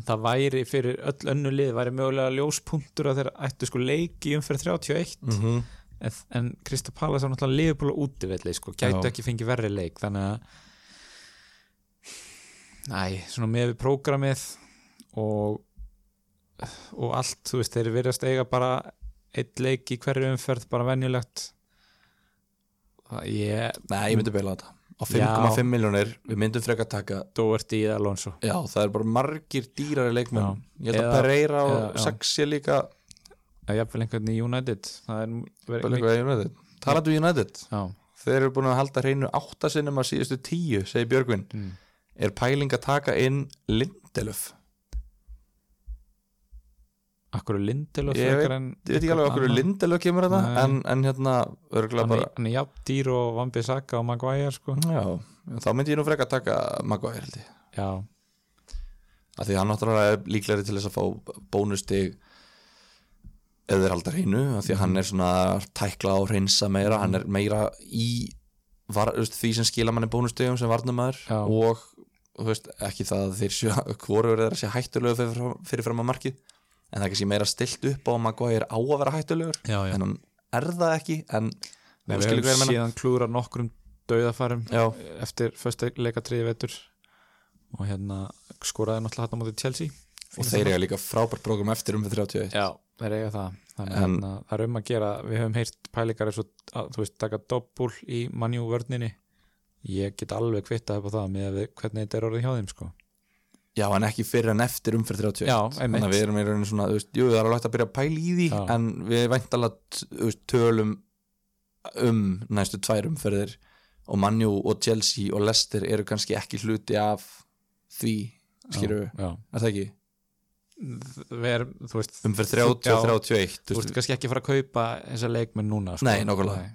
það væri fyrir öll önnu lið væri mögulega ljóspunktur að þeir ættu sko leiki um fyrir 31 mm -hmm. en, en Krista Pallas er náttúrulega liðbúla útivelli sko, gætu Já. ekki fengið verri leik þannig að næ, svona með við prógramið og og allt, þú veist, þeir verðast eiga bara eitt leik í hverju umferð bara venjulegt ég Nei, ég myndi beila þetta á Já. 5,5 miljónir við myndum frekar taka Doherty í Alonso já, það er bara margir dýrari leikmenn Já. ég held að Eða- Pereira og eða- já. Saxi líka eða jafnvel einhvern í United það er verið eitthvað í United já, þeir eru búin að halda hreinu átta sinnum að síðustu tíu, segir Björgvin mm. er pæling að taka inn Lindelöf akkur er Lindelof Ég ég veit ekki alveg okkur Lindelöf kemur þetta en, en hérna örgulega bara er, hann er jafn dýr og Van Bissaka og Maguire sko. Já, þá myndi ég nú frekar taka Maguire held ég. Já, af því hann náttúrulega er líklegri til þess að fá bónustig eða þeir halda hreinu því að hann er svona að tækla og hreinsa meira hann er meira í var, veist, því sem skila manni bónustigum sem varnumæður Já. og veist, ekki það að þeir sjö hvoru er að sé hættulegu fyrir, fyrir fram að markið en það er kannski meira stilt upp á að Maguire á að vera hættulegur. Já, já. en hann er það ekki en Nei, við meina. síðan klúra nokkrum dauðafarum já, eftir fyrsta leikatriði vetur. Og hérna skoraði náttúrulega á móti Chelsea. Og þeir eiga líka frábært prógram eftir um við 31 já, þeir eiga það. Þannig að hérna, það er um að gera við höfum heyrt pælingar eins og að, þú veist, taka doppul í mannjú vörninni. Ég get alveg kvittað upp á það með að hvernig þetta er orðið hjá þeim sko. Já, en ekki fyrir en eftir umferð 31 Já, Þannig einmitt. að við erum í rauninu svona, þú veist, jú, það er alveg hægt að byrja að pæla í því Já. En við væntalega, þú veist, tölum um næstu tvær umferðir Og Manju og Chelsea og Leicester eru kannski ekki hluti af því, skilur við já, Er það ekki? við erum, þú veist Umferð 30 og Já. 31 þú veist kannski ekki fara að kaupa þessa leikmenn núna sko. Nei, nákvæmlega.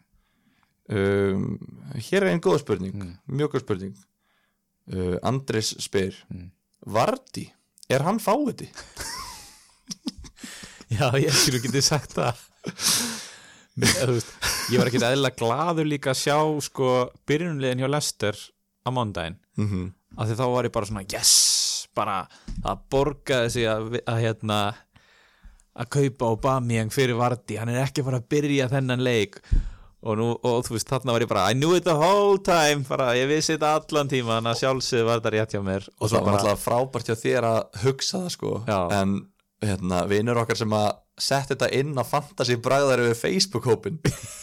um, Hér er einn góð spurning, Mm. mjög góð spurning uh, Andris spyr Mm. Vardi, er hann fáiði? Já, ég skilur getið sagt það Eða, þú veist, Ég var ekkit eðlilega gladur líka að sjá sko byrjunliðin hjá Lester á mándaginn Mm -hmm. af því þá var ég bara svona yes, bara það borgaði sig að, að hérna að kaupa Aubameyang fyrir Vardy hann er ekki að fara að byrja þennan leik og, nú, og þú veist, þarna var ég bara I knew it the whole time, bara, ég vissi þetta allan tíma þannig að sjálfsögðu var þetta rétt hjá mér. Og það var alltaf frábært hjá þér að hugsa það sko. Já. en hérna, vinur okkar sem að setja þetta inn á fantasy bræðari við Facebook-hópin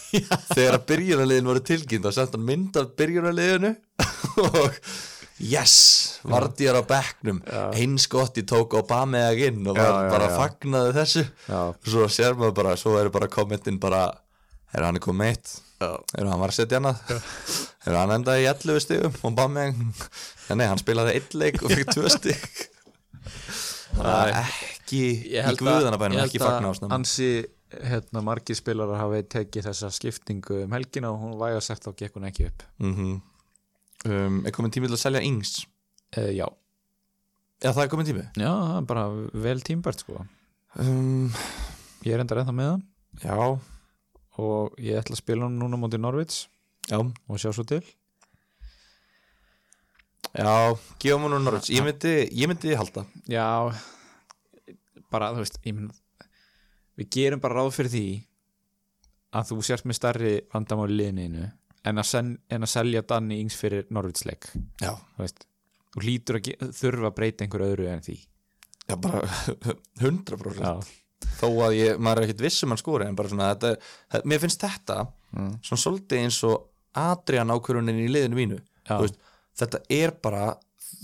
þegar að byrjunarliðin voru tilkynnt og sett hann mynd af byrjunarliðinu. Og yes, Vardí er á bekknum. Eins gott ég tók Obameyag inn og Já, bara já. fagnaði þessu. Já. svo sér maður bara, svo eru bara kommentin bara, er hann er komið eitt? Já. er hann var að setja annað er hann endaði í 11 stigum og Obameyag, ja, nei, hann spilaði eitt leik og fikk tvö stig. Það er ekki í guðanabænum, ekki fagna ásnum ansi hérna, margir spilarar hafi tekið þessa skiptingu um helgina og hún væga sagt þá gekk hún ekki upp. Mm um, er komin tími til að selja yngs uh, já. já, það er komin tími. Já, bara vel tímbært sko. Um, ég er enda ennþá með hann. Já, og ég ætla að spila hann núna mútið Norvits já. Og sjá svo til. Já, gefa mér nú Norvits ég myndi, ég myndi halda. Já bara þú veist mynd, við gerum bara ráð fyrir því að þú sért með starri vandamál í liðinu en að, sen, en að selja Danny Ings fyrir Norvitsleik já, þú hlýtur að þurfa að breyta einhver öðru en því. Já bara 100% já, þó að ég, maður er ekkert viss um hann skori en bara svona, þetta, mér finnst þetta mm. svona svolítið eins og Adrian ákvörunin í liðinu mínu. Veist, þetta er bara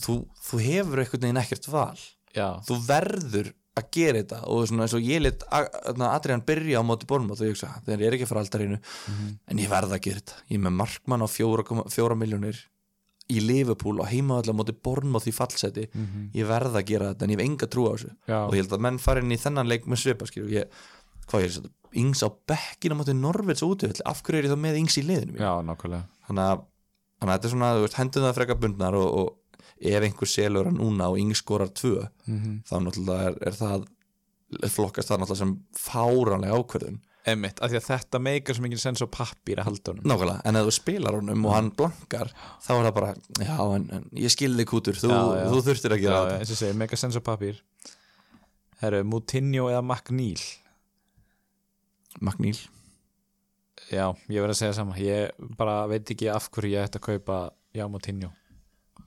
þú, þú hefur einhvern veginn ekkert val. Já, þú verður að gera þetta og svona eins og ég lit Adrian byrja á móti bornum og þú hugsa, þegar ég er ekki að fara aldarinu en ég verð að gera þetta. Ég er með markmann á fjóra, fjóra miljónir í Liverpool og heimaðallega móti bornum í fallseti Mhm. ég verð að gera þetta en ég hef enga trú á þessu. Já, og ég held að menn fara inn í þennan leik með svipa ég, hvað er þetta Ings á bekkina móti Norvits útivill af hverju er ég þá með Ings í liðinu nákvæmlega. Þannig að, að þetta er svona þú veist, hendum það frekar bundnar og, og ef einhver selur hann núna og Ings skorar tvö mm þá náttúrulega er, er það flokkast það náttúrulega sem fáranlega ákverðun Einmitt, af því að þetta meikar svo mikið sens á pappír að halda honum. Nákvæmlega, en ef þú spilar honum og hann blankar þá er það bara, já en, en ég skilði kútur, þú, Já, já. þú þurftir að Já, gera eins og segi, meikar sens á pappír. Herru, Moutinho eða þetta Magníl, Já, ég verð að segja sama. Ég bara veit ekki af hverju ég ætti að kaupa Já, Moutinho.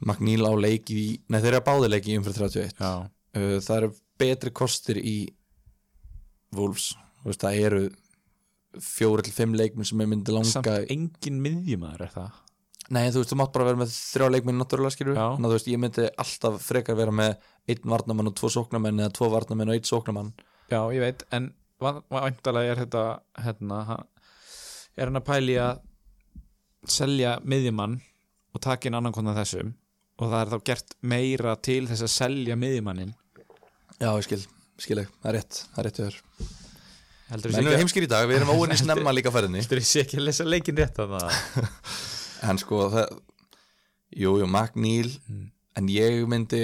Magníl á leiki í, nei þeir eru að báði leiki í umfyrir 31 Já, uh, það eru betri kostir í Wolves, þú veist, það eru fjóri til fimm leikminn sem ég myndi langa samt engin miðjumæður er það? Nei, þú veist, þú mátt bara vera með þrjá leikminn náttúrulega skilur, Já. þannig að þú veist, ég myndi alltaf frekar vera með einn varnamann og tvo sóknarmenn eða tvo varnamenn og einn sóknarmann. Já, ég veit, en væntalega er þetta hérna, er hann að pæli að selja miðjumann og taka inn annan konar þessum og það er þá gert meira til þess að selja miðjumannin Já, ég skil, skil ekki, það er rétt, það er rétt við heimskir í dag, við erum óinni snemma líka Heldur ég sé ekki að lesa leikin rétt að það En sko, það Jú, jú, Magníl Mm. En ég myndi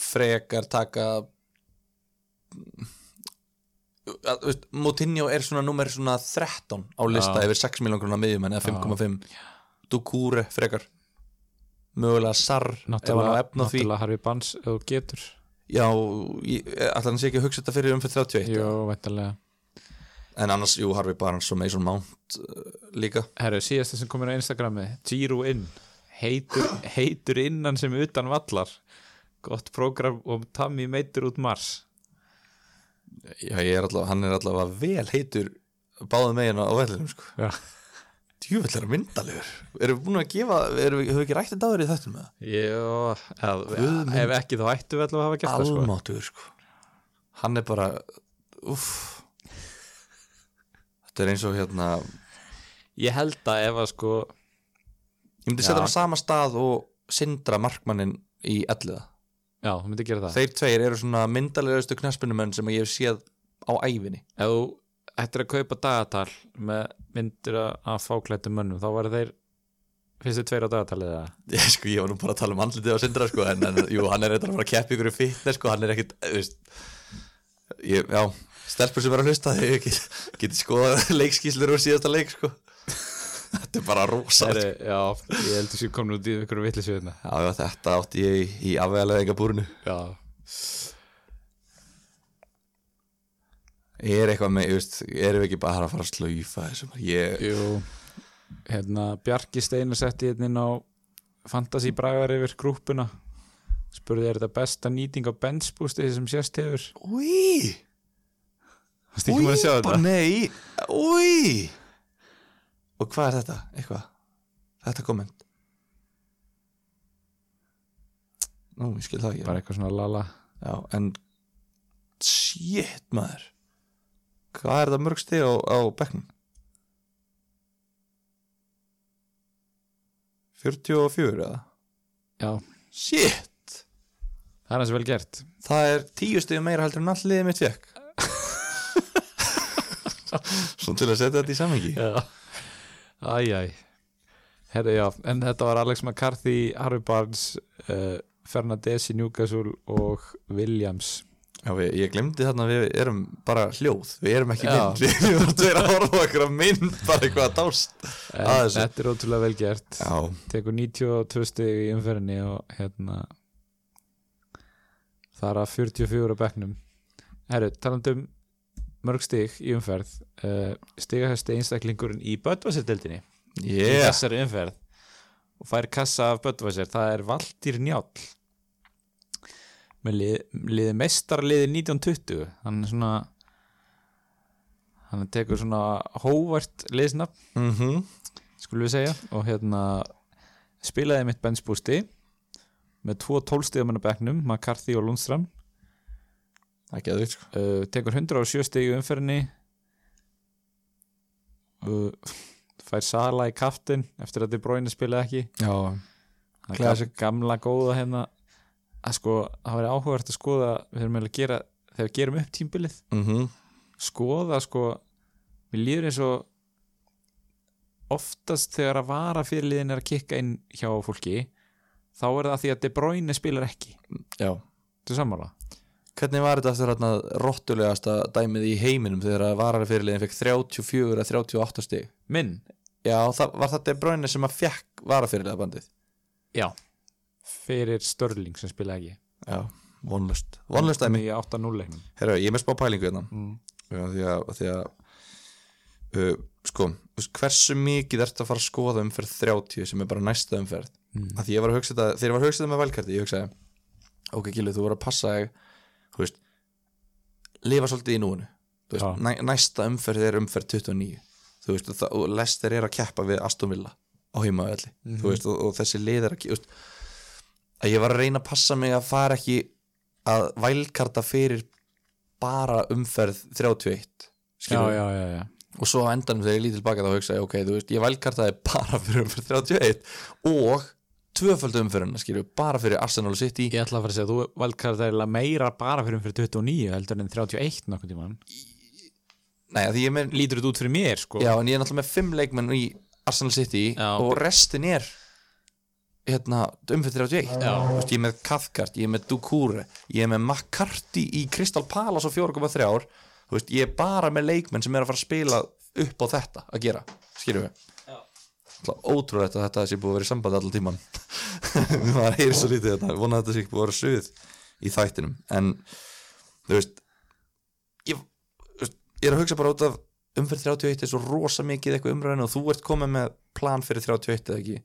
frekar taka þú veist, Moutinho er svona nummer svona 13 á lista Já. yfir 6 miljón krónar miðjumenn eða 5,5 Dukure frekar. Mögulega Sarr Náttúrulega, Harfi Bans þú getur. Já, alltaf hann sé ekki að hugsa þetta fyrir umfyrir 31 Jó, væntalega En annars, jú, Harfi Barnes og Mason Mount uh, líka Herru, síðasta sem komur á Instagrami Giro inn heitur, heitur innan sem utan vallar gott prógram og Tammy meitur út Mars Já, ég er alltaf, hann er alltaf vel heitur báðum megin á vellinum sko. Já. Djúvill er að myndalegur Erum við búin að gefa, erum við, höfum við ekki rætt þetta áður í þettum með Guð minn. ef ekki þá ættu við allavega að hafa gert það sko. Almáttugur sko Hann er bara, uff Þetta er eins og hérna Ég held að ef að sko Ég myndi Já. setja hann á sama stað og sindra markmannin í elliða. Já, þú myndi gera það. Þeir tveir eru svona myndalegustu knaspinumenn sem ég hef séð á ævinni. Ef þú ættir að kaupa dagatal með myndir af fáklættum mönnum þá var þeir finnst þið tveir á dagatalið eða? Ég, sko, ég var nú bara að tala um andlitið á Sindra sko, en, en jú, hann er eitthvað að fara að keppa ykkur í fitness sko, hann er ekkit veist, ég, já, stelpur sem er að hlusta þau get, geti skoða leikskíslur úr síðasta leik sko. þetta er bara rosa Heri, sko. Já, ég held að sér komin út í ykkur vitlisjöðuna já, já, þetta átti ég í, afvegalega búrinu Já, er eitthvað með, þú veist, erum við ekki bara að fara að slaufa þessum ég, Jú, hérna Bjarki Steinar setti hérna inn á Fantasí Bragar yfir grúppuna. Spurði er þetta besta nýting á benchboosti sem sést hefur? Úi Það stíkkum að sjá þetta? nei, úi. Og hvað er þetta, eitthvað? Þetta komment. Nú, ég skil það ekki. Bara eitthvað svona lala. Já, en shit maður. Hvað er það mörg stig á, á bekknum? 44 eða? Já, shit. Það er hans vel gert. Það er tíu stegum meira heldur en all liðið mitt fekk Svona til að setja þetta í samhengi. Já. Æjæj Herra, já, en þetta var Alex McCarthy, Harvey Barnes uh, Fernandesi, Newcastle og Williams. Já, við, ég glemdi þarna að við erum bara hljóð. Við erum ekki mynd. Við erum tveir að horfa á einhverja mynd Bara eitthvað að dást Að þetta er ótrúlega vel gert. Tekur 92 stig í umferðinni og hérna það er að 44 á bekknum. Herru, talandi um mörg stig í umferð uh, stigahæsti einstaklingurinn í Böttvæsir-deldinni í yeah. þessari umferð og fær kassa af Böttvæsir það er Valtýr Njáll með lið, liði mestarliði 1920 hann er svona hann tekur svona hóvart liðsnafn mm skulum við segja og hérna spilaði mitt benchbústi með tvo bekknum, McCarthy og Lundström Það er geðvikt sko. Uh, tekur 107 stíð í umferðinni. Uh, fær Sala í kaftin eftir að De Bruyne spilaði ekki. Já, það er gamla góða hérna. Að sko, það væri áhugavert að skoða við þurfum eiginlega að gera, þegar við gerum upp tímbilið mm skoða sko mér líður eins og oftast þegar að vara fyrirliðin er að kikka inn hjá fólki þá er það því að De Bruyne spilar ekki. Já. Er sammála Hvernig var þetta eftir hérna rottulegasta dæmið í heiminum þegar að varari fyrirliðin fekk 34 eða 38 stig? Minn, Já, það, var De Bruyne sem að fekk varafyrirlega bandið já. Fyrir Störling sem spilaði ekki. Já, vonlust Vonlust dæmi. Í 8-0 leiknum. Herra, ég er með spá pælingu hérna. Mm. Því að, því að uh, sko, hversu mikið ertu að fara að skoða umferð 30 sem er bara næsta umferð? Mm. að því ég var að hugsa þetta, þegar ég var að hugsa þetta með valkarti ég hugsaði, ok Gilvi, þú voru að passa þig, þú veist lifa svolítið í núinu. Veist, næ, næsta umferð er umferð 29 þú veist, það, og Lester er að keppa við Aston Villa á heimavelli. Mhm. þú veist, og, og þessi lið er að, veist, að ég var að reyna að passa mig að fara ekki að vælkarta fyrir bara umferð 31 já, já, já, já. Og svo á endanum þegar ég lítið tilbaka þá hugsa ég ok, þú veist, ég vælkartaði bara fyrir umferð 31 og tvöföldu umferðina, skilju, bara fyrir Arsenal og City. Ég ætla að fara að segja þú valkar það meira bara fyrir fyrir 29 heldur en 31 nokkuð tímann. Nei, því ég með, Lítur þetta út fyrir mér sko. Já, en ég er náttúrulega með fimm leikmenn í Arsenal City Já. og restin er hérna, umferð 31 Já. Þú veist, ég er með Cathcart, ég er með Dukure ég er með McCarthy í Crystal Palace og 4,3 ár ég er bara með leikmenn sem er að fara að spila upp á þetta að gera, skilju við ótrúlegt að þetta sé búið að vera í sambandi allan tíman maður heyri svo lítið þetta. Vona að þetta sé ekki búið að vera suð í þættinum. En þú veist ég, ég er að hugsa bara út af umferð 31 er svo rosa mikið eitthvað umræðinu og þú ert komið með plan fyrir 31 eða ekki?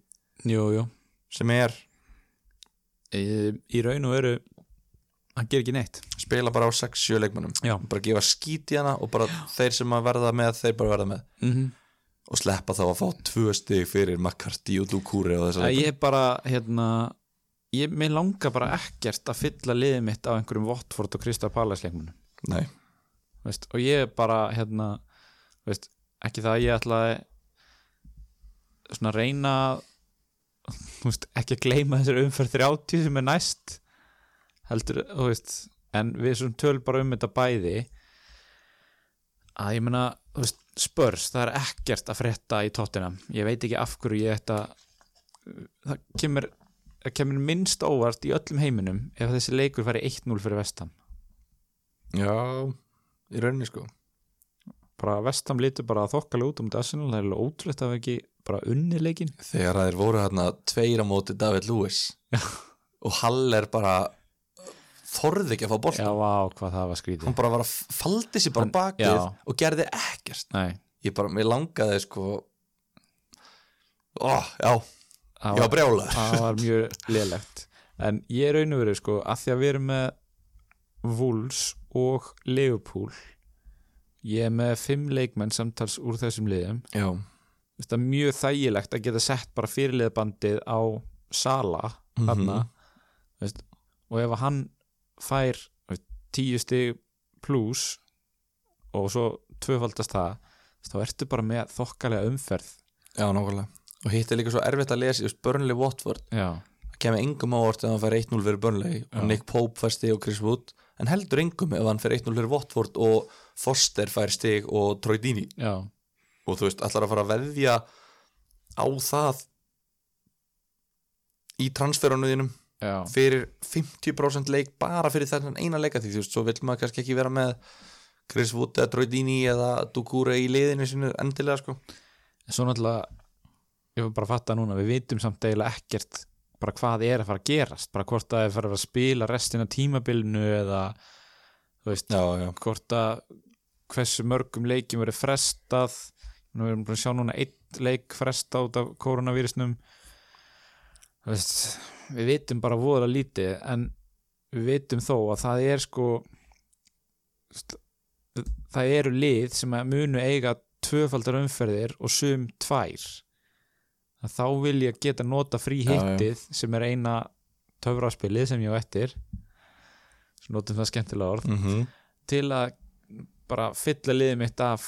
Jú, jú. Sem er? Í, í raun og veru hann ger ekki neitt. Spila bara á 6-7 leikmannum Já. bara gefa skít í hana og bara þeir sem að verða með þeir bara verða með. Mm -hmm. Og sleppa þá að fá tvö stig fyrir McCarthy og Dukure og þess að Ég bara, hérna ég, mér langar bara ekkert að fylla liðið mitt á einhverjum Watford og Krista Palace leikmunum nei, veist, og ég bara, hérna veist, ekki það að ég ætla að svona reyna veist, ekki að gleyma þessari umferð 30 sem er næst heldur, þú veist en við svona töl bara um þetta bæði að ég meina þú veist, spörs, það er ekkert að frétta í tóttina, ég veit ekki af hverju ég ætta það kemur það kemur minnst óvart í öllum heiminum ef þessi leikur færi 1-0 fyrir vestam já í rauninni sko. Bara vestam lítur bara þokkalega út um Arsenal, það er alveg ótrúlegt að hafa ekki bara unni leikin þegar þeir voru hérna tveir á móti David Lewis og Hall er bara þorði ekki að fá bolt Já, vá, hvað það var skrítið. Hann bara var að faldi sér bara bakið já. og gerði ekkert. Nei, ég bara, mér langaði sko ó, já, það já, var, brjála það var mjög lélegt. En ég er raun og verið sko að því að við erum með Wolves og Leopold Ég er með fimm leikmenn samtals úr þessum liðum. Já, Þetta er mjög þægilegt að geta sett bara fyrirliðbandið á Sala þarna. Veist, og ef hann fær tíu stig pluss og svo tvöfaldast það þá ertu bara með þokkalega umferð. Já, nákvæmlega. Og hitt er líka svo erfitt að lesa, just Burnley Watford. Já, það kemur engum ávart ef hann fær 1-0 fyrir Burnley og Nick Pope fær stig og Chris Wood en heldur engum ef hann fær 1-0 fyrir Watford og Foster fær stig og Troy Deeney. Já, og þú veist, allar að fara að veðja á það í transferunuðinum já, fyrir 50% leik bara fyrir þennan eina leika því þú veist, svo vil maður kannski ekki vera með Chris Wood eða Troy Deeney eða Dukure í liðinu sinu endilega sko. Svo náttúrulega ég var bara að fatta núna, við vitum samt eiginlega ekkert bara hvað er að fara að gerast bara hvort það er að fara að spila restina tímabilinu eða þú veist, já, já, hvort að hversu mörgum leikjum verið frestað. Nú erum við búin að sjá núna einn leik fresta út af koronavírusnum Þú veist, við vitum bara voðalega lítið en við vitum þó að það er sko það eru lið sem að munu eiga tvöfaldar umferðir og sum tvær. Að þá vil ég geta nota frí Já, já. hittið sem er eina töfraspilið sem ég á eftir. Sem notum það skemmtilega orð. Mm til að bara fylla liðið mitt af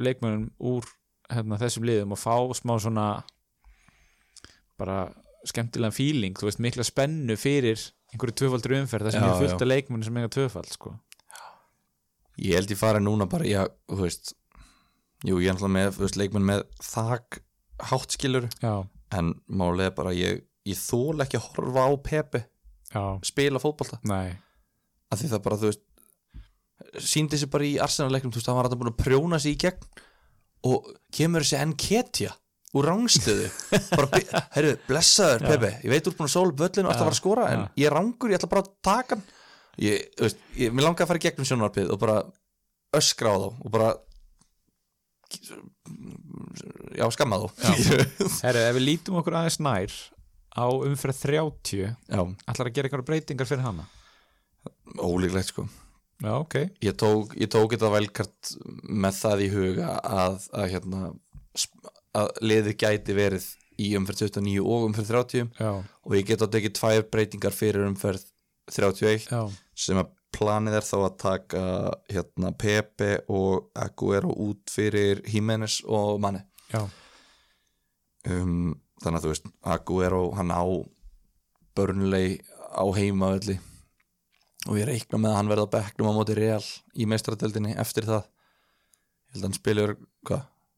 leikmönnum úr hérna, þessum liðum og fá smá svona bara skemmtilegan feeling, þú veist, mikla spennu fyrir einhverju tvöfaldur umferð þar sem Já, er fullt af leikmönnum sem eiga tvöfald sko. ég held ég fara núna bara, já, þú veist jú, ég er náttúrulega með, þú veist, leikmenn með þak háttskilur já, en málið er bara, ég, ég þól ekki að horfa á Pepe já, spila fótbolta, nei. Af því það bara, þú veist síndi sér bara í Arsenal-leiknum, þú veist, hann var að búin að prjóna sig í gegn og kemur þessi Nketja úr by- heyrðu, blessaður. Pepe. Ég veit ert búin að sóla böllinu og að fara að skora en ég rángur, ég ætla bara að taka hann. Ég, veist, ég, mér langaði að fara í gegnum sjónvarpið og bara öskra á þá og bara já, skamma þá. Herru, ef við lítum okkur aðeins nær á umferð 30 já, ætlar að gera eitthvað breytingar fyrir hana? Ólíklegt sko. Já, ok, ég tók, ég tók þetta velkart með það í huga að, að, hérna, að liðið gæti verið í umferð 29 og umferð 30 já, og ég get á tekið tvær breytingar fyrir umferð 31 já. sem að planið er þá að taka hérna Pepe og Aguero út fyrir Jimenez og Mane. Já, um, þannig að þú veist Aguero hann á Burnley á heimavelli og ég reikna með að hann verða á bekknum á móti Real í meistaradeldinni eftir það. Ég held að hann spilur hvað,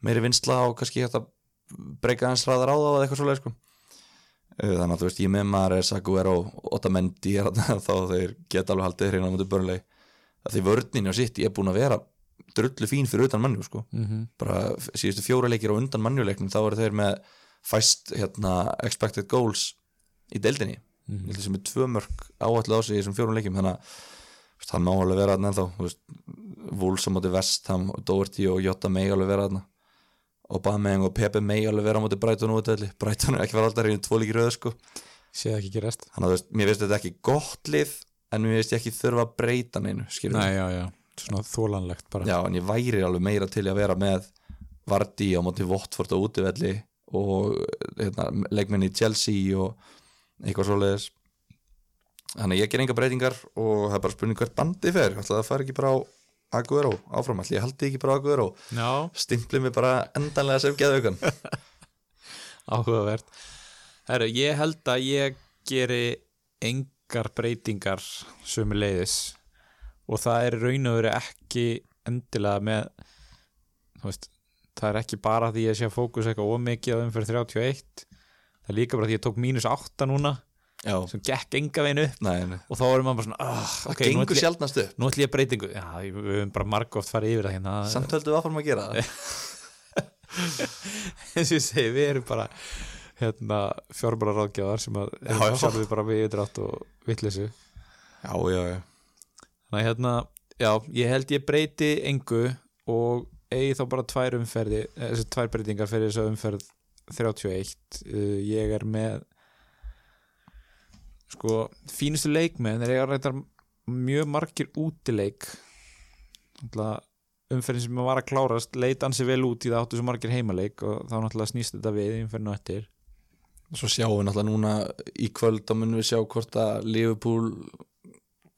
fjórum, fjórum einmitt, hundum einmitt, setna einmitt. Mares líka, ég ekkit ég ekkit viss að hann verði með Mares þarna þegar þeir eru 2-1 yfir á útivelli og veist, að fara á heimavell með 2-1 forskot já, og þú veist þurfa eiginlega bara að passa að fá ekki þessu tvö mörg þá ég ekkit viss að ég myndi spila Mares og Aguero, nei, myndi frekar kannski vera með Bernardo Silva og Gabriel Jesus já meiri vinsla og kannski hægt að breyka hans ræðar á það eða eitthvað svoleið sko. Uh, þannig að þú veist ég með Mares, Aguero og Otamendi er þarna, þá þeir geta alveg haldið hreina á mútið börnlegi að því vörninn og sitt ég er búin að vera drullu fín fyrir utan mannjú sko. Mm bara f- síðustu fjóra leikir á undan mannjuleiknum þá eru þeir með fæst hérna, expected goals í deildinni. Ég held sem er tvö mörg áallu á sig í þessum fjórum leikjum þannig að hann má alveg vera þarna ennþá þú veist, Wolves á móti Vestham og Doherty og Jota May alveg vera þarna og Bameng og Pepe May alveg vera á móti Brighton og útvelli Brighton er ekki var alltaf reyni tvo líki röðu sko. Sé það ekki gerast. Þannig að mér finnst þetta ekki gott lið en mér finnst ég ekki þurfa að breyta neinu nei, já, já, svona þólanlegt bara. Já, en ég væri alveg meira til að vera með Vardí á móti Votford á útivelli og hérna, leikmenni í Chelsea og eitthvað svoleiðis. Þannig að ég ger enga breytingar og það er bara spurning hvert bandi fer. Ætla það fara ekki bara á Aguero áfram, ætla ég haldi ekki bara Aguero. Já, stimpli mig bara endanlega sem geðaukan áhugavert. Herru, ég held að ég geri engar breytingar sömu leiðis og það er raun og verið ekki endilega með veist, það er ekki bara því að ég sé að fókus eitthvað ómikið á umferð 31 það er líka bara því að ég tók mínus 8 núna Já, sem gekk enga veginn upp. Nei, nei. Og þá erum maður bara svona oh, Það okay, nú, gengur sjaldnast upp. nú ætlum ég breytingu. Já, við höfum bara margóft farið yfir það hérna. Samt höldum við áfram að gera það. Eins og ég segi, við erum bara hérna fjárbara ráðgjafar sem að Já, erum sjálfur bara við yfirdrátt og vitleysu. Já, já, já. Þannig að hérna, já, ég held ég breyti engu og eigi þá bara tvær umferði eh, þessi tvær breytingar fyrir þess að umferð 31 uh, ég er með sko, fínustu leikmenn er ég að ræta mjög margir útileik. Umferðin sem var að klárast leit ansi vel út í það áttu svo margir heimaleik og þá náttúrulega snýst þetta við umferðinu eftir. Svo sjáum við náttúrulega núna í kvöld þá munum við sjá hvort að Liverpool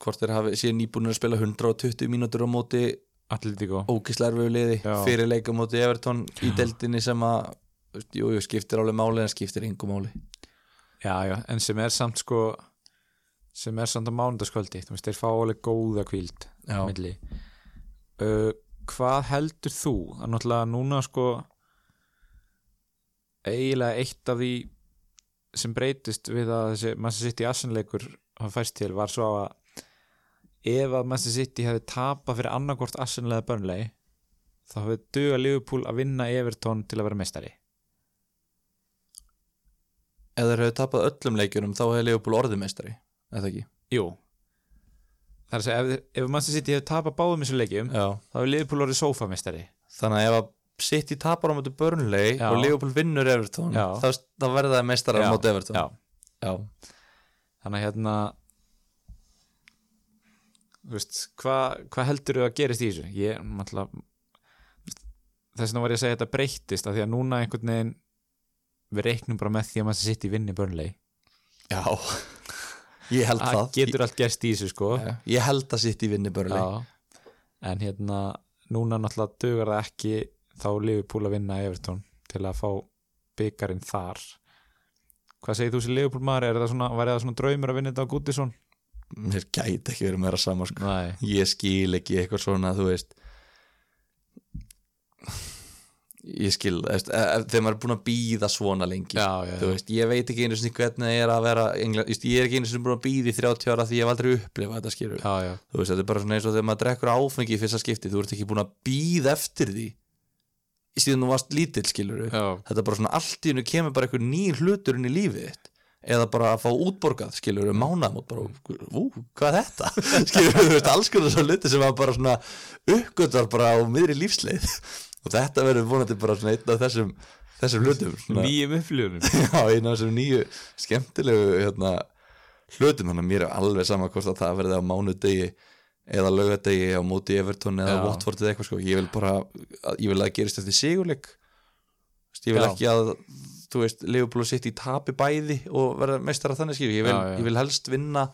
hvort þeir hafi síðan nýbúinir að spila 120 mínútur á móti erfiðu liði fyrir leika á móti Everton í deildinni sem að jú, jú, skiptir álega máli en skiptir yngu máli Já, já, en sem er samt sko sem er samt á mánudagskvöldi. Þú veist, þeir fá alveg góða kvíld uh, Hvað heldur þú? Að náttúrulega núna sko eiginlega eitt af því sem breytist við að þessi Manchester City Arsenal-leikur hafa fæst til var svo að ef að Manchester City hefði tapað fyrir annarkvort Arsenal eða Burnley þá hefði duga Liverpool að vinna Everton til að vera meistari ef þeir hefur tapað öllum leikjunum þá hefur Liverpool orðumeistari eða ekki Jú Það er að segja, ef, ef Manchester City hefði tapað báðum þessu leikjum Já. þá hefði Liverpool orðið sófamestari þannig að ef að City tapar á móti Burnley Já. og Liverpool vinnur Everton Já. þá, þá verða það meistarar á móti Everton Já, Já. þannig að hérna þú veist, hvað hva heldur þú að gerist í þessu? Ég, náttúrulega þess vegna var ég að segja að þetta breyttist af því að núna einhvern veginn við reiknum bara með því að Manchester City vinni Burnley. Já. ég held það það. getur allt gerst í þessu sko. Já. ég held að City vinni Burnley. Já, en hérna núna náttúrulega dugar það ekki þá Liverpool að vinna Everton til að fá byggarinn þar. Hvað segir þú sem Liverpool maður? Er það svona, væri það svona draumur að vinna þetta á Goodison? mér gæti ekki verið meira sama sko. Nei, ég skil ekki eitthvað svona þú veist ég skil veist, e- e- þegar maður er búin að býða svona lengi já, já, þú veist, ég veit ekki einu sinni hvernig það er að vera England, ég er ekki einu sinni búin að býða í 30 ára því ég hef aldrei upplifað þetta skilur já, já, þú veist, þetta er bara svona eins og þegar maður drekkur áfengi í fyrsta skipti, þú ert ekki búin að býða eftir því síðan þú varst lítill skilur já, þetta er bara svona allt í hennu kemur bara einhver nýr hlutur inn í lífið þitt eða bara að fá útborgað skilur við mánaðmót bara, ú, hvað er þetta? Skilur þú veist, alls konar svo hluti sem að bara svona uppgötar bara á miðri lífsleið og þetta verður vonandi bara svona einn af þessum þessum hlutum nýjum upplifunum já, einn af þessum nýju skemmtilegu hérna, hlutum, þannig að mér er alveg sama hvort að það verði á mánudegi eða laugadegi á móti Everton eða Já. Watford eða eitthvað sko, ég vil bara ég vil að það gerist eftir sigurleik. Ég vil Já. ekki að þú veist, Liverpool sitt í tapi bæði og verða meistara þannig skil ég ég vil helst vinna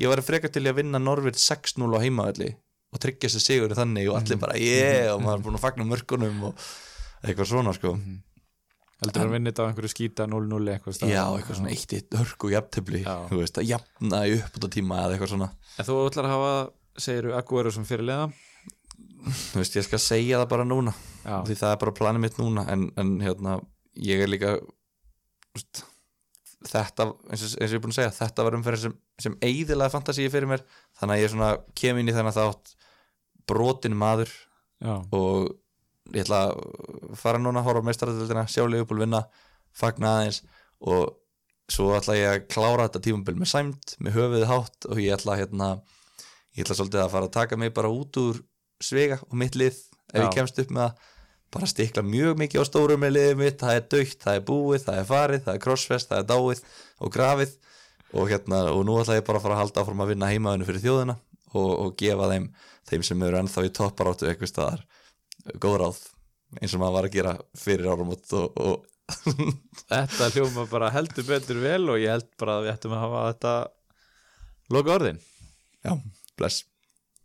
ég var frekar til að vinna Norvit 6-0 á heimaðalli og tryggja sér sigur þannig og Mhm. allir bara yeah og maður er búin að fagna mörkunum og eitthvað svona sko Mhm. heldur að vinna þetta á einhverju skýta 0-0 eitthvað já, eitthvað svona eitt eitt hörku jafntefli Já. þú veist, að jafna í uppbúta tíma eða eitthvað svona en þú ætlar að hafa, segir þú Aguero sem fyrirlega þú veist, ég skal segja það bara núna já, því það er bara planið mitt núna en, en hérna, ég er líka veist, þetta eins og, eins og ég er búin að segja, þetta var umferð sem, sem eiðilega fantasíi fyrir mér þannig að ég svona kem inn í þennan þátt brotin maður já, og ég ætla að fara núna að horfa á meistaradöldina, sjá Leopold vinna fagna aðeins og svo ætla ég að klára þetta tímabil með sæmt, með höfuðið hátt og ég ætla hérna ég ætla svolítið að fara að taka mig bara út úr svega og mitt lið ef ég Já. kemst upp með það bara stikla mjög mikið á stórum með liðið mitt það er dögt, það er búið, það er farið það er crossfest, það er dáið og grafið og hérna, og nú ætla ég bara að fara að halda áfram að vinna heimaðinu fyrir þjóðina og, og gefa þeim, þeim sem eru ennþá í topparáttu eitthvað staðar góð ráð eins og maður var að gera fyrir áramót og, og þetta hljóma bara heldur betur vel og ég held bara að við ættum að hafa þetta loka orðin já, bless